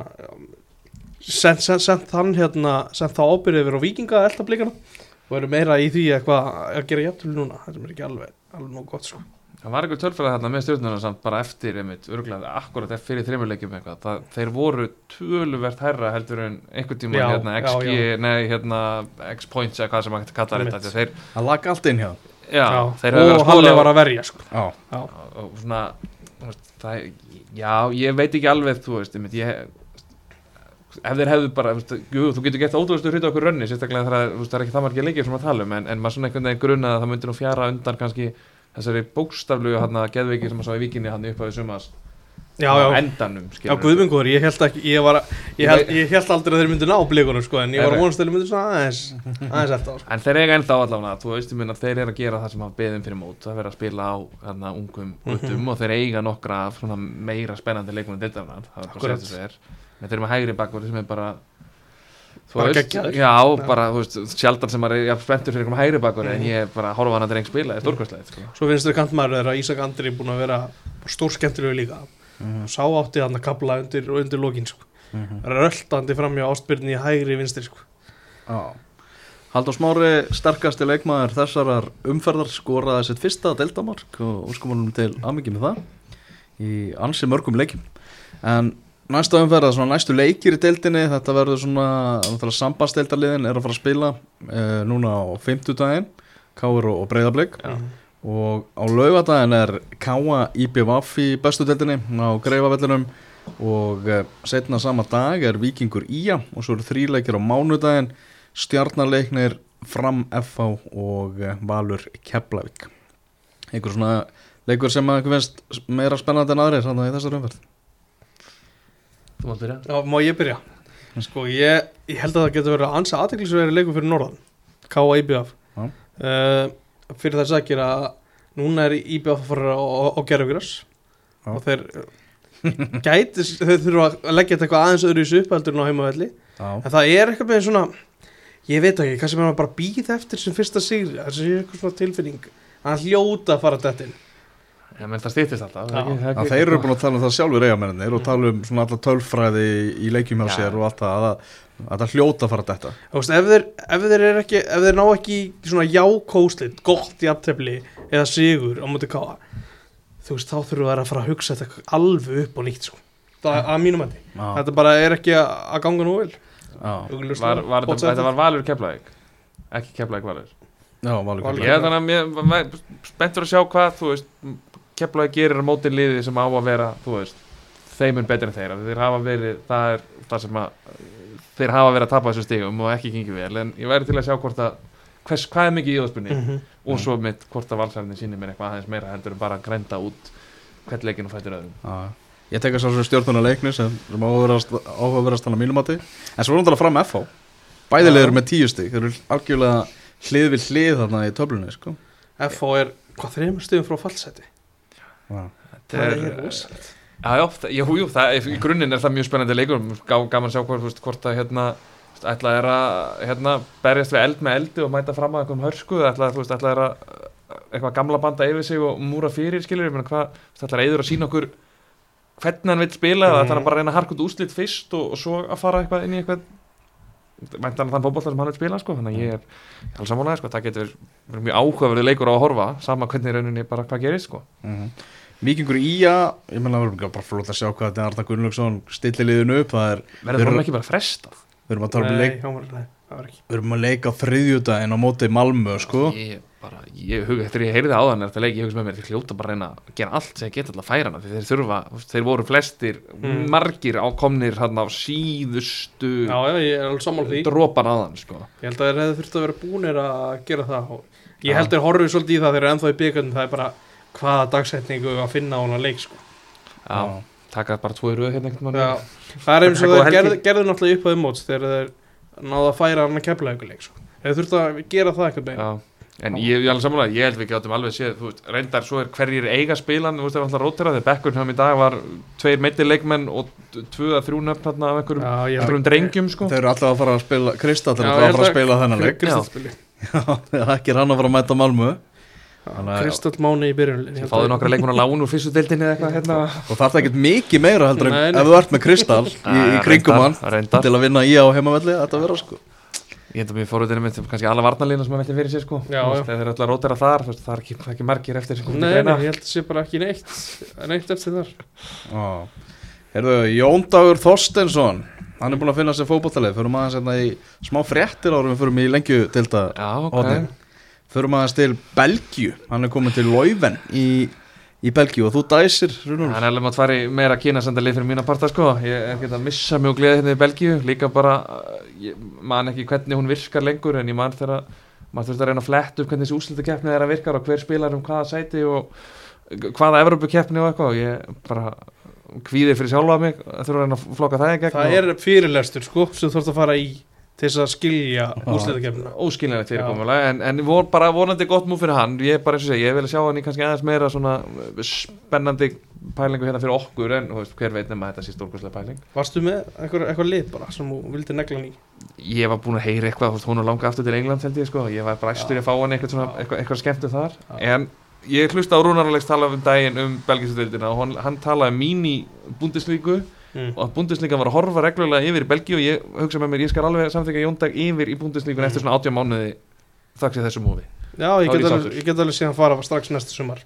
sent, sent, sent þann hérna sent þá ábyrðið yfir á vikinga að elta blikarna og eru meira í því að, hvað, að gera jafntölu núna, þetta er ekki alveg alveg nóg gott sko Það var eitthvað tölfræði þarna með stjórnuna samt bara eftir einmitt, örgulega akkurat eftir fyrir þreymurleikjum eitthvað, það, þeir voru töluvert hærra heldur en einhvern tíma Já, hérna já, XG, já. nei hérna X-points eða hvað sem maður getur kallað þetta, því þeir, Það lag allt inn hjá já, þeir höfðu verið og að Halli skoða var að verja sko. Já, Já. og, svona, það, já, ég veit ekki alveg, þú veist, einmitt, ég, ef þeir hefðu bara, jú, þú getur gett ótrúðustu hluti okkur rönni, sérstaklega það er ekki það margir leikir sem að tala um, en, en maður svona einhvern veginn grunna að það myndi nú fjara undan kannski þessari bókstaflugu hann að geðveiki sem að sá í vikinni hann upp á því sumas Já, já, endanum já. Guðmungur, ég held ekki, ég var, ég held, ég held aldrei að þeir myndu ná blikunum sko, en ég var að vonast að þeir myndu svona aðeins, aðeins eftir á sko. En þeir eiga ennþá allavega, þú veist, ég minna, þeir eru að gera það sem hafa beðin fyrir mót, það vera að spila á hérna, ungum guttum Mhm. og þeir eiga nokkra meira spennandi leikmenn dildarnar, það er bara Akkurat. að segja þessu er. En þeir eru með hægri bakvörði sem er bara, Bara geggjaður. já, Já. bara, þú veist, sjaldan sem maður er spenntur fyrir einhverjum hægri bakvörði en Mhm. ég er bara að horfa hann að dreng spila, er stórkvæslega, sko. Svo finnst þér kantmaður þeirra Ísak Andri búin að vera stór skemmtilegu líka. Mhm. Sá átti hann að kapla undir, undir lokin sko. Mhm. Röltandi framjá ástbyrni í hægri vinstri sko. Haldur Smári, sterkasti leikmaður þessarar umferðar skoraði sitt fyrsta deltamark og úrskumunum til aðmyggjum með það í ansi mörgum leikjum en næsta umferða, svona næstu leikir í deildinni. Þetta verður svona sambasteldarliðin er að fara að spila e, núna á 50 daginn Káur og, Breiðablík Já. og á laugadaginn er Káa IBVF í bestu deildinni á Greifavellinum og e, setna sama dag er Víkingur Ía og svo eru þríleikir á mánudaginn. Stjarnarleiknir Fram FH og e, Valur Keflavík. Einhver svona leikur sem að meira spennandi en aðrir þannig í þessar umferð Þú mátt byrja. Já, má ég byrja? Sko, ég, ég held að það getur verið að ansa aðteklisverið leikur fyrir Norðan. K.A. IBF. Já. Uh, fyrir þess að gera núna er IBF að fara á, Já. og þeir gæti, þeir þurfa að leggja þetta eitthvað aðeins öðru í en á heimavelli Já, en það er eitthvað með svona ég veit ekki, kannski með maður bara býð eftir sem fyrsta sigri, það er eitthvað svona tilfinning að hljóta að fara þetta inn Já, menn það stýttist alltaf. Já. ekki- Já, þeir eru búin að tala um það sjálfur eigamennir og tala um svona alla tölfræði í leikjum hjá Já. sér og allt það að, að það hljóta að fara þetta Þú veist, ef þeir, ef þeir er ekki ef þeir ná ekki svona jákóslit gott í aftefli eða sigur á móti káa þú veist, þá þurfum við að fara að hugsa þetta alveg upp og nýtt sko. það er að mínum Já, þetta bara er ekki að að ganga nú vel já, Augljóslega. Var, var, þetta, var Valur Keflavík, ekki Keflavík Valur. já, valur Valur. Ég er þannig að mér spenntur að sjá hvað, þú veist, Keflavík gerir á móti liði sem á að vera, veist, þeimun betur en þeirra. Þeir hafa verið, það er það sem að, þeir hafa verið að tapa þessu stigum og ekki gengið vel, en ég væri til að sjá hvort að, hvers, hvað er mikið í óspunni mm -hmm. og svo mitt hvort að valsarðinni sýnir mér eitthvað aðeins meira heldur en bara að grænda út hvert leikinu fættur öðrum. Já, ég tek að sá svo stjórnuna leikni sem, sem áhugaverðast hann að mínum mati en svo er hann talað fram FH bæðilegur með tíu stig, þeir eru algjörlega hlið við hlið þarna í töflunni sko. FH er hvað þreymur stöðum frá fallseti Það er, rosalegt. já, já, það, jú, jú, það, í grunninn er það mjög spennandi leikur, gaman að sjá hvort, veist, hvort að hérna, þú veist, ætla er að hérna, berjast við eld með eldi og mæta fram að einhverjum hörsku, ætla, þú veist, ætla er að eitthvað gamla banda yfir sig og múra fyrir, skilur, ég meina hvað, þú veist, ætla er eður að sína okkur hvernig hann vil spila Mhm. ætlar hann bara að reyna að harka út úslit fyrst og, og svo að fara eitthvað inn í eitthvað mæntan þann fótbolta sem hann vil spila sko. þannig að ég er alveg sammálaði sko. það getur verið- verið mjög áhugaverið leikur á að horfa sama hvernig rauninni bara hvað gerist sko. Mhm. Víkingur Ía, ég meina við erum bara flót að sjá hvað þetta er Arna Gunnlaugsson stilli liðinu upp, það er, verður hann ekki bara frestað við erum að tala um leik Við erum að leika á þriðjudaginn á móti Malmö, sko ég bara, ég hug, þegar ég heyrði áðan er þetta leik, ég hugsa með mér, þeir hljóta bara að reyna að gera allt sem ég geta alltaf að færa hana því þeir þurfa, þeir voru flestir Mm. margir ákomnir hann á síðustu Já, já, ég er alveg sammála því dropan aðan sko. Ég held að þeir hefði þurft að vera búnir að gera það Ég Já. held þeir horfið svolítið í það þeir eru ennþá í byggandum það er bara hvaða dagsetningu að finna á hana leik sko. já, taka bara tvo í röð hérna Já, það er eins og þeir gerðu, náttúrulega upp á umóts þegar þeir náðu að færa hann að kepla ykkur leik sko. Þeir þurft að gera það eitthvað bein já. en ég, ég er alveg sammála, ég held við gáttum alveg séð, veist, reyndar svo er hverjir eiga spilan, þú veist, það er alltaf rótera þegar Bekkurn hjá í dag var tveir meittir leikmenn og tvö að þrjú nöfn hérna af einhverjum, Já, ég held einhverjum drengjum sko. Þeir eru alltaf að fara að spila, Kristall er alltaf að fara að að- spila þennan leik Kristallspili Já, [LAUGHS] ekki er hann að fara að mæta Malmö Kristall Máni í byrjun held fáðu nokkra leikmenn á lán úr fyrstu deildinni eða eitthvað hérna. Og það er ekkert mikið meira heldur en Nei, nei. ef þú ert með Kristall í, í kringum hann til að vinna í á heimavelli þetta vera sko. Ég held að mér fórhundinu mitt kannski alla varnalína sem að velja fyrir sér sko. Já, Þú veist, já. Þegar að rótera þar, það er ekki, það ekki margir eftir sem komið til Nei, nei, greina. ég held að sé bara ekki neitt neitt eftir þar. Herðu, Jón Dagur Þorstensson hann er búin að finna sér fótballtalið í í lengju til Belgíu. Hann er komin til Leuven í, í Belgíu og þú dæsir Runur. Það er alveg maður fari meira kynasendalið fyrir mína parta sko. Ég er ekki að missa mjög gleði hérna í Belgíu. Líka bara, uh, ég man ekki hvernig hún virkar lengur En ég man þegar maður þurfti að reyna að fletta upp hvernig þessi úslitakeppni er að virkar Og hver spilar um hvaða sæti og hvaða Evrópukeppni og eitthvað. Og Ég bara kvíði fyrir sjálfa mig að þurfa að reyna að flokka það í gegn Það og- er fyrirlestur sko sem þú þarfst að fara í til þess að skilja úrslitakefnina óskiljanlegt fyrirkomulega en, en vor, bara vonandi gott múf fyrir hann. Ég er bara eins og segja, ég vil sjá hann í kannski aðeins meira svona uh, spennandi pælingu hérna fyrir okkur en veist, hver veit nema þetta sé stórkvæslega pæling. Varstu með eitthvað, eitthvað lið bara sem þú vildi negla hann í? Ég var búin að heyra eitthvað, hún er langa aftur til England held ég sko, ég var bara æstur í að fá hann eitthvað, svona, eitthvað, eitthvað skemmtum þar. En ég hlusta á Rúnar Alex tala um daginn um belgisudöldina og hann, hann mm. og að búndislíkan var að horfa reglulega yfir í Belgíu og ég hugsa með mér, ég skal alveg samþykja Jóndag yfir í búndislíkun eftir svona 80 mánuði þakks ég þessu múfi Já, ég get, ég alveg, ég get alveg síðan fara strax næsta sumar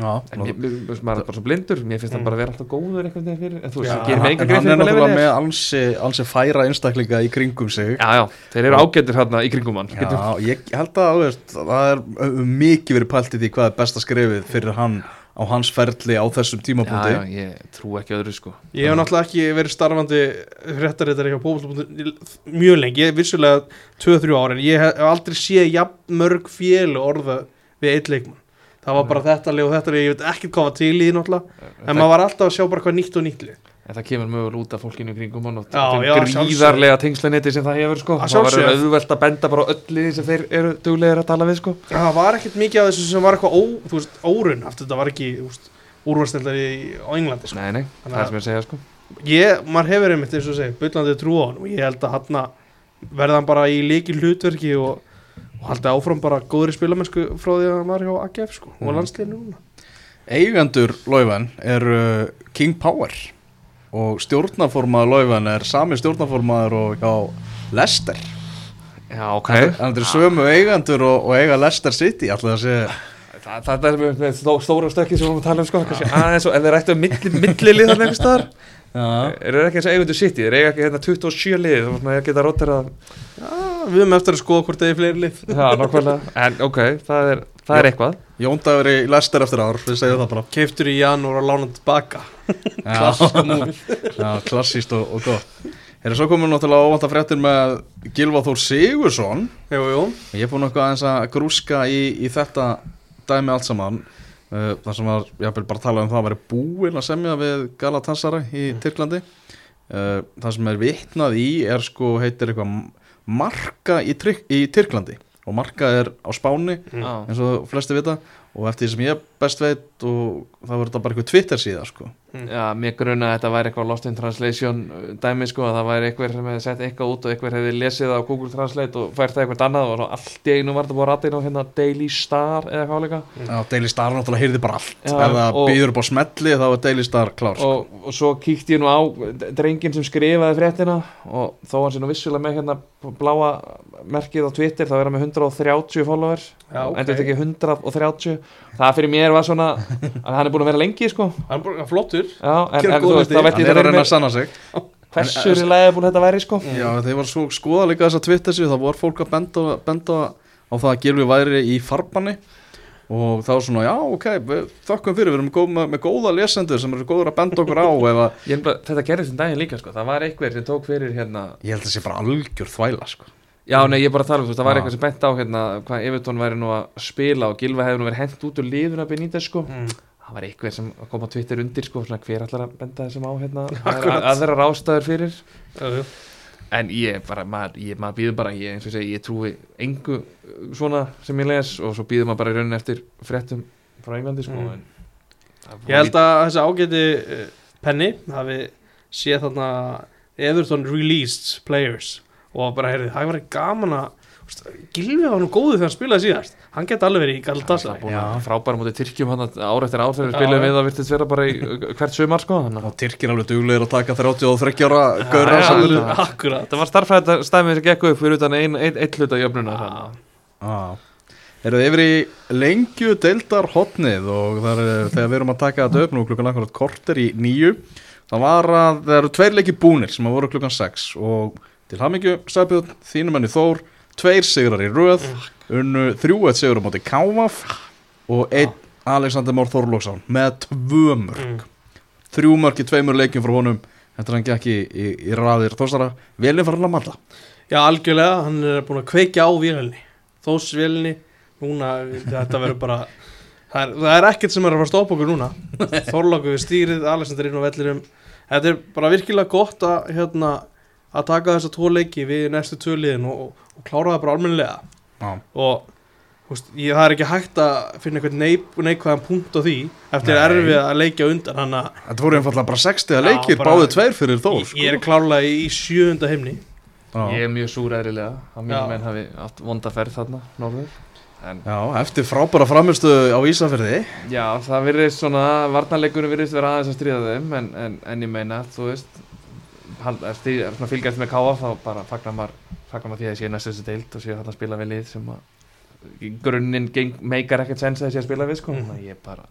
Já, En mér, mér, maður er bara svo blindur, mér finnst það Mm. bara að vera alltaf góður einhvern veginn fyrir, en þú veist, Já, það gerir mig en enga hann grein er fyrir náttúrulega lefin er. með ansi, ansi færa einstaklinga í kringum sig Já, já, þeir eru ágættir hérna í kringum hann. Getum, Já, ég held að það er mikið verið pælt í því hvað er besta skrefið fyrir hann á hans ferli á þessum já, tímapunkti. Já, ég trú ekki öðru sko. Ég hef náttúrulega ekki verið starfandi fréttarittar hjá Pópulta mjög lengi, ég er vissulega 2-3 ára en ég hef aldrei séð jafn mörg fél orða við eitt leikmann. Það var bara þetta lið og þetta lið, ég veit ekki hvað var til í því náttúrulega, en maður var alltaf að sjá bara hvað nýtt og nýtt lið en það kemur mögulega út af fólkinu í kringum hann og Já, þeim já, gríðarlega tengslaneti sem það hefur sko. Að Það var auðvelt að benda bara á öll liði sem þeir eru duglegir að tala við sko. það var ekkert mikið af þessu sem var eitthvað ó, þú veist, órun aftur þetta var ekki úrvarstendari á Englandi sko. Nei, nei, Þannig það er sem ég að segja sko. ég, maður hefur einmitt eins og segi byllandi trú á hann og ég held að hann verða hann bara í líki hlutverki og, og haldi áfram bara góðri spilamennsku frá því að hann var hjá AGF sko, og Mhm. landsliðinu núna Eigendur Leuven er uh, King Power og stjórnaformaður Leuven er sami stjórnaformaður og hjá Leicester Já, ok. Þannig er sömu eigendur og, og eiga Leicester City alltaf að segja Það, það er með, með stó, stóra stökki sem við erum að tala um sko. kannski Aðeins og ef þeir ættu að milli, milli lið þarna einhvers staðar. Já, Eru þeir ekki eins og eigundu sitt í? Þeir eiga ekki hérna 27 lið, þú veist maður geta að Já, við höfum eftir að skoða hvort það er fleiri lið Já, nákvæmlega, en ok, það er, það er eitthvað. Jóndagur í Leicester eftir ár, við segjum það bara. Keiftur í janúar og lána tilbaka [LAUGHS] Já, klassíst og, og gott. Þeir svo komum við náttúrulega óvanta fréttir með Gilva Þór Sigursson Jú, jú, Ég er búin eitthvað aðeins að grúska í, í þetta dæmi allt saman. Uh, þar sem var, ég vil bara tala um það að vera búinn að semja við Galatasaray í Tyrklandi. Uh, það sem er vitnað í er sko heitir eitthvað marka í, í Tyrklandi og marka er á Spáni Mm. Eins og flesti vita og eftir því sem ég best veit og það var þetta bara eitthvað Twitter síða sko. Já, mér gruna að þetta væri eitthvað lost in translation uh, dæmi sko, að það væri eitthvað sem hefði sett eitthvað út og eitthvað hefði lesið á Google Translate og fært það eitthvað annað og allt í einu var þetta búið að ræta inn á hérna Daily Star eða hvað líka. Já, Daily Star náttúrulega heyrði bara allt. Já, Ef það býður upp á smelli þá er Daily Star klár sko. og, og svo kíkti ég nú á drengin sem skrifaði fréttina og þó hann sé nú vissulega með hérna bláa merkið á Twitter þá er hann með 130 follower Já, ok. endur þetta ekki 130 það fyrir mér var svona að hann er búin að vera lengi sko. Hann er flottur. Já, en, en veist, veit Hann ég er það að fyrir reyna að mér sanna sig. Hversu er lægið búin þetta væri sko? Já, þeir var svo skoða líka þess að Twitter sig þá voru fólk að benda, benda á það að Gilvi væri í farbanni. Og þá svona, já, ok, við þökkum fyrir. Við erum góð, með, með góða lesendur sem eru góður að benda okkur á [LAUGHS] ef að, Ég, bara, þetta gerðist um daginn líka sko. það var einhver sem tók fyrir hérna. Ég held að það sé bara algjör þvæla, sko já nei ég bara tala um þú veist það var eitthvað sem bent á hérna hvað Evertón væri nú að spila og Gilva hefði nú verið hent út úr liðuna Benítez sko mm. það var einhver sem kom á Twitter undir sko svona hver allar að benda þessum á hérna [LAUGHS] Akkurat. að þeirra rástaður fyrir já. en ég bara maður, ég, maður býður bara ég, eins og segi ég trúi engu uh, svona sem ég les og svo býður maður bara í rauninni eftir fréttum frá Englandi sko Mm. en, Ég held að þessi ágæti uh, penni hafi séð þarna Everton released players og bara heyrði, það var gaman að Gylfi var nú góður þegar hann spilaði síðast hann geti alveg verið í að frábæra mútið Tyrkjum hann ár eftir ár þegar við já. við það virtist vera bara í hvert sumar sko þannig að og Tyrkir alveg duglegir að taka 33 ára gaura já, saman já. Akkurat Það var starfræða stæmið sem gekk upp fyrir utan einn ein, ein hluta jöfnuna þannig. Eru þið yfir í lengju deildar hotnið og er, þegar við erum að taka þetta upp nú klukkan akkurat korter í nýju það var að það eru tveir leiki búnir sem að voru klukkan 6 og til hamingju Sæbjörn, þínum enni Þór tveir sigrar í röð unnu þrjú eitt sigur á móti Kávaf og einn Alexander Mór Þorlóksson með tvö mörg mm. þrjú mörg í tveimur leikjum frá honum eftir að hann gekk í, í, í raðir Þórsara. Velin farin að malla Já, algjörlega, hann er búin að kveikja á vélinni Þósvélinni Núna, þetta verður bara það er, það er ekkert sem er að fara að stoppa okkur núna. [LAUGHS] Þorláku við stýrið, Alexander inn á vellirum Þetta er bara virkilega gott að hérna, að taka þessa tvo leiki við næstu tvö liðin og, og, og klára það bara almennilega Já. og þú veist, ég, það er ekki hægt að finna eitthvað neik, neikvæðan punkt á því eftir Nei. erfið að leikja undan hann að Þetta voru einfallega bara 60 Já, leikir, bara- báðu tveir fyrir Þór ég, ég er klárlega í sjöunda heimni Já. Ég er mjög súr eðrilega að Já. mínum menn hafi átt vonda ferð þarna norður en Já, eftir frábæra framistu á Ísafjörði já, það virðist svona varnarleikunum virðist vera aðeins að stríða þeim en, en, en ég meina, þú veist fylgjast með káa þá bara fagnar maður, fagnar maður því að ég sé næstu þessu deild og sé að spila við lið sem að grunninn meikar ekkert sens að sé að spila við sko, Mhm. þannig að ég bara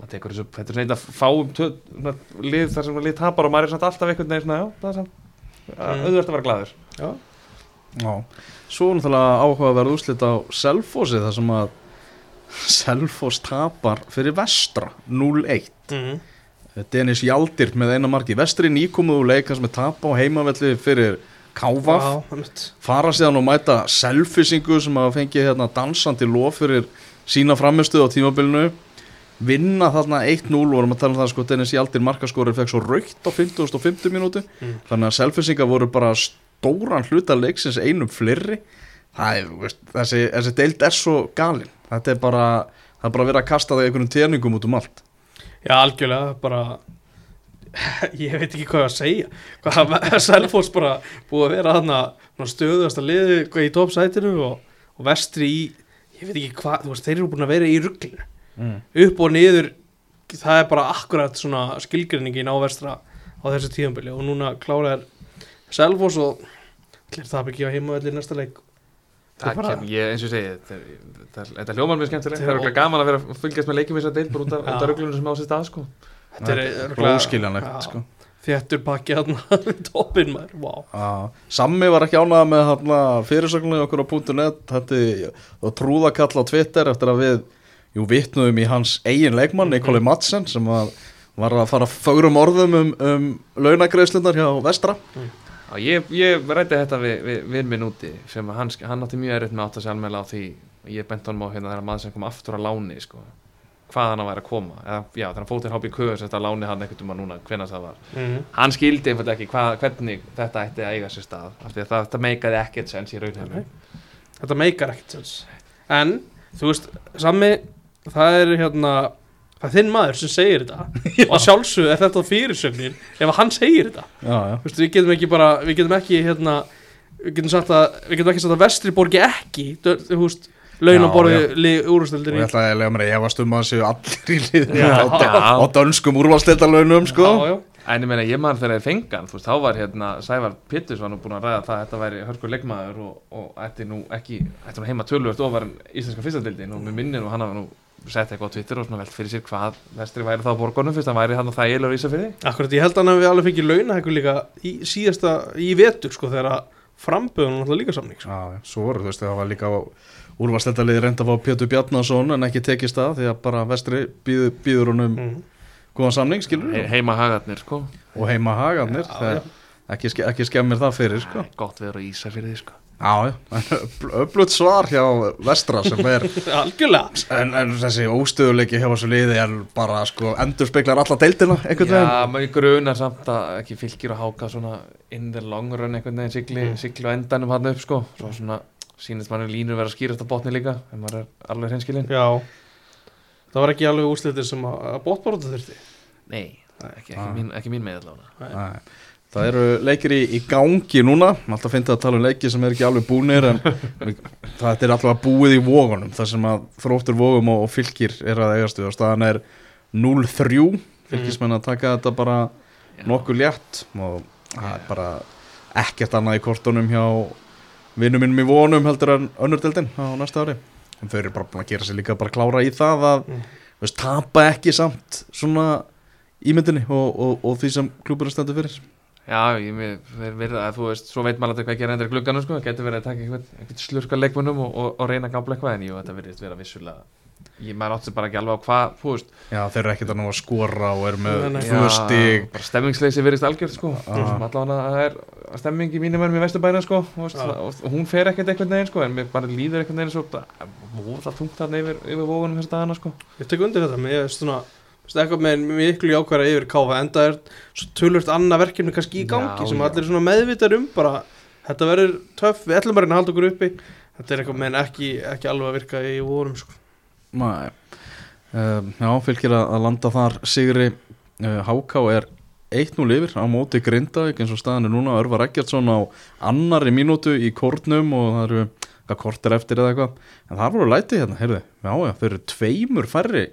maður tekur þessu, þetta er svona eitt að fáum tö, svona, lið þar sem lið tapar og maður er samt alltaf einhvern veginn svona, já, það er samt Mm. auðvitað að vera glaður Já, Já, svo náttúrulega áhugaverð úrslit á Selfossi þar sem að Selfoss tapar fyrir vestra 0-1 mm. Dennis Hjaldir með eina marki vestri nýkomuðu leika sem er tap á heimavelli fyrir Kávaf. Fara síðan og mæta selfisingu sem að fengi hérna dansandi lof fyrir sína framistuð á tímabilinu. Vinna þarna 1-0 vorum að tala um það sko Dennis Hjaldir markaskorið fekk svo raukt á 50 og 50 mínútu. Mm. þannig að selfisingar voru bara stóran hluta leiksins einum fleiri það er, veist, þessi, þessi deild er svo galinn þetta er bara, það er bara verið að kasta það í einhvern terningum út um allt Já, algjörlega, bara [LAUGHS] ég veit ekki hvað að segja. Hvað [LAUGHS] Selfoss bara búið að vera þarna stöðast að liði í toppsætinu og, og vestri í ég veit ekki hvað, þú veist, þeir eru búin að vera í rugglinu mm. upp og niður það er bara akkurat svona skilgreiningin á vestra á þessu tíðanbili og núna klára er Selfoss og allir það ekki á heimavelli næsta leik Það kem, ég, eins og ég segi, þetta, hljómar mjög skemmtilegt, Þetta það er örugglega gaman að vera að fylgjast með leikjum þess að deil bara út af, rugglunum sem á sér stað, sko. þetta er Já, sko. þéttur pakki hann [LAUGHS] við toppin maður, wow Sammi var ekki ánægða með fyrirsögnum okkur á .net. Þetta trúðakall á Twitter eftir að við jú vitnuðum í hans eigin leikmann Nikoli Madsen sem að, var að fara fögrum orðum um, um launagreislunar hjá Vestra. Já, ég, ég rætti þetta við, við vinn minn úti sem að hann, hann átti mjög erfitt með átt að segja alveg á því ég bent honum á hérna þegar maður sem kom aftur að láni sko, hvað hann væri að koma. Eða já, þegar hann fótt til HB Köðs þetta láni hann einhvern veginn núna, hvenær það var. Mm. hann skildi einfallega ekki hvað, hvernig þetta ætti að eiga sér stað af því að það, það meikaði ekkert sens í raunhefni þetta meikar ekkert sens. En, þú veist, sami það er hérna það er þinn maður sem segir þetta. [LAUGHS] Og að sjálfsögðu er þetta fyrirsögnin ef hann segir þetta. Já, já. Þú veist, við getum ekki bara, við getum ekki hérna, við getum sagt að við getum ekki sagt að vestri borgi ekki þú veist, launaborði Og úrústöldinni ég ætla að lega mér að ég varst um að séu allir í liðinu. Já. á, dönskum úrvalstildalaunum sko. Já, já. En ég meina, ég man þegar ég fengan, þú veist, þá var hérna Sævar var nú búin að ræða það að þetta væri hörkur leikmaður og, og ætti nú ekki, ætti nú heima tölvöld ofar en íslenska fyrstadildin og mér minnir nú hann hafa nú sett eitthvað á Twitter og svona velt fyrir sér hvað vestri væri þá á borgunum fyrst hann væri hann og það ég lögur ísa fyrir því Akkurat, ég held að hann við alveg fengið launahækku líka í síðasta, í vetur sko, þegar að framböðun náttúrulega líka samning sko. Já, já, svo voru, þú veist, það var líka úrvalstildaliði reynd að fá Pétur Bjarnason en ekki tekist það því að bara vestri býður, býður honum mm. góðan samning, skilur He heima hagarnir, sko og heima hagarnir það, ekki, ske- ekki skemmir það fyrir sko. Æ, Já, öflut svar hjá vestra sem er [LAUGHS] Algjörlega. En, en þessi óstöðuleiki hjá þessu liði er bara sko endur speklar alla deildina einhvern veginn. Já, maður grunar samt að ekki fylgir að háka svona in the long run einhvern veginn sigli, Mm. sigli á endanum hann upp, sko. Svo svona sýnist manni línur vera að skýrast á botni líka en maður er alveg hreinskilinn. Já. Það var ekki alveg úrslitir sem að, bóttbóruðu þurfti? Nei, ekki, ekki, Ah. mín, ekki mín með allavega. Nei. Það eru leikir í, í gangi núna. Alltaf finnst að tala um leiki sem er ekki alveg búnir en það er alltaf búið í vógunum þar sem að þróttur vógum og, og fylgir er að eigastu og staðan er 0-3 fylgismenn að taka þetta bara nokkuð létt. Og það er bara ekkert annað í kortunum hjá vinnum minnum í vonum heldur en önnurdeldin á næsta ári. En þau eru bara búin að gera sér líka bara klára í það að mm. veist, tapa ekki samt svona ímyndinni og, og, og því sem klúburinn stendur fyrir Já, ég verð verið að þú veist, svo veit maður alltaf hvað gera endur í glugganum sko, það getur verið að taka einhvern, einhvern slurka leikmunum og, og, og reyna að gamla eitthvað en jú, þetta verðist vera vissulega ég maður átti bara ekki alveg á hvað, þú veist. Já, þeir eru ekkert að ná að skora og eru með tvö stig. bara stemmingsleysi verðist algjörð sko. Allavega að það er stemming í mínum önum í vesturbæna sko. Veist, Já. og, og hún fer ekkert einhvern veginn sko en mér bara líður einhvern veginn svo það tungt þarna yfir, yfir vógunum þess dagana sko. Ég tek undir þetta, mér er eitthvað með miklu jákværa yfir káfa enda er svo tölvöld annað verkefni kannski í gangi Já, sem já. allir er svona meðvitar um bara þetta verður töff, við ætlum bara að halda okkur uppi. Þetta er eitthvað með ekki, ekki alveg að virka í vorum sko. Nei um, Já, fylgir að, að landa þar Sigri. Uh, Háká er 1-0 yfir á móti Grindavík eins og staðan er núna. Örvar Eggertsson á annari mínútu í kórnum og það eru hvað kortir eftir eða eitthvað. En það voru læti hérna, heyrðu, já já, þau eru tveimur færri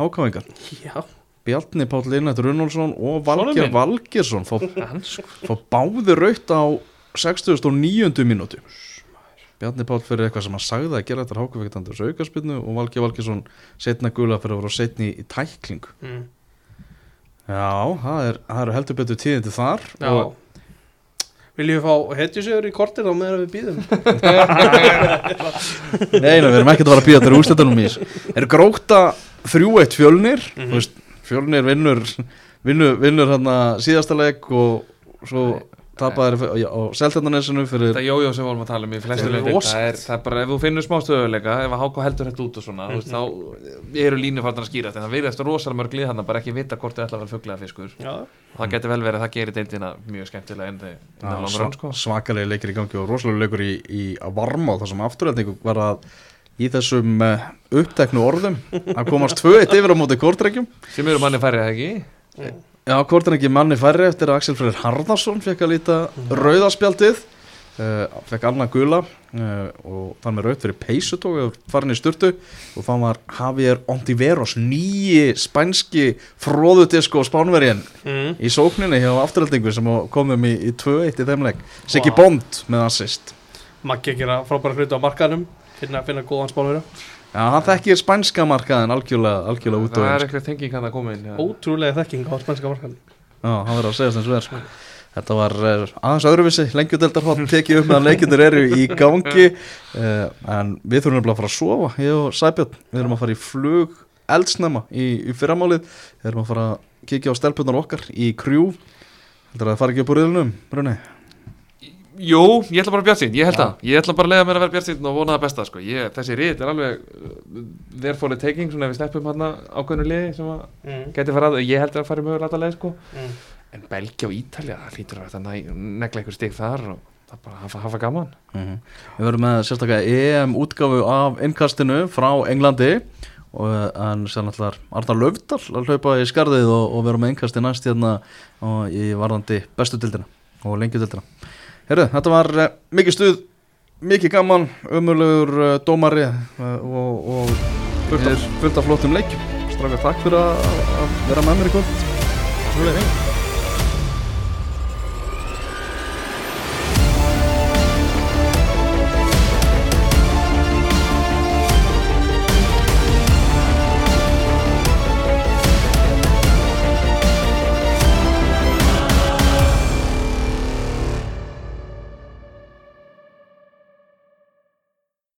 Hákáingar Já, Bjarni Páll Linnet Runnolfsson og Valger. Valgersson fá, [LAUGHS] fá báði raut á 69. mínútu Bjarni Páll fyrir eitthvað sem hann sagði að gera þetta hákuveiktandur aukarspilnu og Valgi Valgersson setna gula fyrir að vera setni í tæklingu mm. Já, það, er, eru heldur betur tíðindi þar Já. Viljum við fá hetjusegur í kortir á meðan við býðum [LAUGHS] neina, við erum ekkert að fara að býða þetta úrslitunum í þessu Er gróta 3-1 fjölnir Mhm. mm veist, fjölnir vinnur vinnur, vinnur hérna síðasta leik og svo tapaðir á Seltjarnanesinu fyrir þetta jójó sem við vorum að tala um í flestu Það rosalegt. það er, það er bara ef þú finnur smá stöðuleika ef að háka heldur þetta út og svona þú veist, þá eru línu farin að skýrast en það verðast rosalega mörg lið hann bara ekki vita hvort þið ætla að vera fuglega fiskur Já, það getur vel verið að það gerir deildina mjög skemmtilega en það er langur sko. svakalegi leikir í gangi og rosalega leikur í, í að varma þar sem afturhendingu var að í þessum uh, uppteknu orðum að komast 2-1 yfir á móti kortrekkjum. Sem eru manni færið ekki? Já, kortrekki manni færri eftir að Axel Freyr Harðarsson fekk að líta rauðaspjaldið uh, fekk annað gula uh, og fann með rauð fyrir peysutók og farin í sturtu. Og fann var Javier Ontiveros nýji spænski fróðudisko spánverjinn mm. í sókninni hjá afturhaldingu sem komum í, í 2-1 í þeim leik. Siggi Vá. Bond með assist. Maggi að gera frábæra hluti á markanum finna, finna góðan spánverja Já, hann þekkir spænska markaðin algjörlega, algjörlega út það og er eins eitthvað tenging hann að koma inn já. Ótrúlega þekking á spænska markanum Já, hann verður að segja þess verð sko. Þetta var uh, aðeins öðruvísi lengjudeldarhótt tekið upp meðan leikindur eru í gangi. Uh, [LAUGHS] en við þurfum að fara að sofa ég og Sæbjörn, við erum að fara í flug eldsnema í, í fyrramálið. Við erum að fara að kíkja á stelpunar okkar í krjú heldur að það fara ekki upp úr riðlunum, Brunni? Jú, ég ætla bara bjart sín, ég held það Ég ætla bara að leiða mér að vera bjart sín og vona það besta sko. ég, Þessi rít er alveg uh, therefore taking, svona ef við sleppum hann ákveðnu liði sem að mm. geti farað ég held að fara mögulega að leið sko. Mm. En Belgia og Ítalja, það hlýtur að það negla einhver stig þar og það er bara að hafa, hafa gaman Við verum með sérstaklega EM útgáfu af innkastinu frá Englandi og en sér náttúrulega Arnar Löfdal að hlaupa í skarðið og, og vera með einnkasti næst hérna og í varðandi bestu dildina og lengjudildina Herru, þetta var uh, mikið stuð mikið gaman, ömulegur uh, dómari uh, og, og fullt, af, flottum leikjum. Strákar, takk fyrir að, vera með mér í kvöld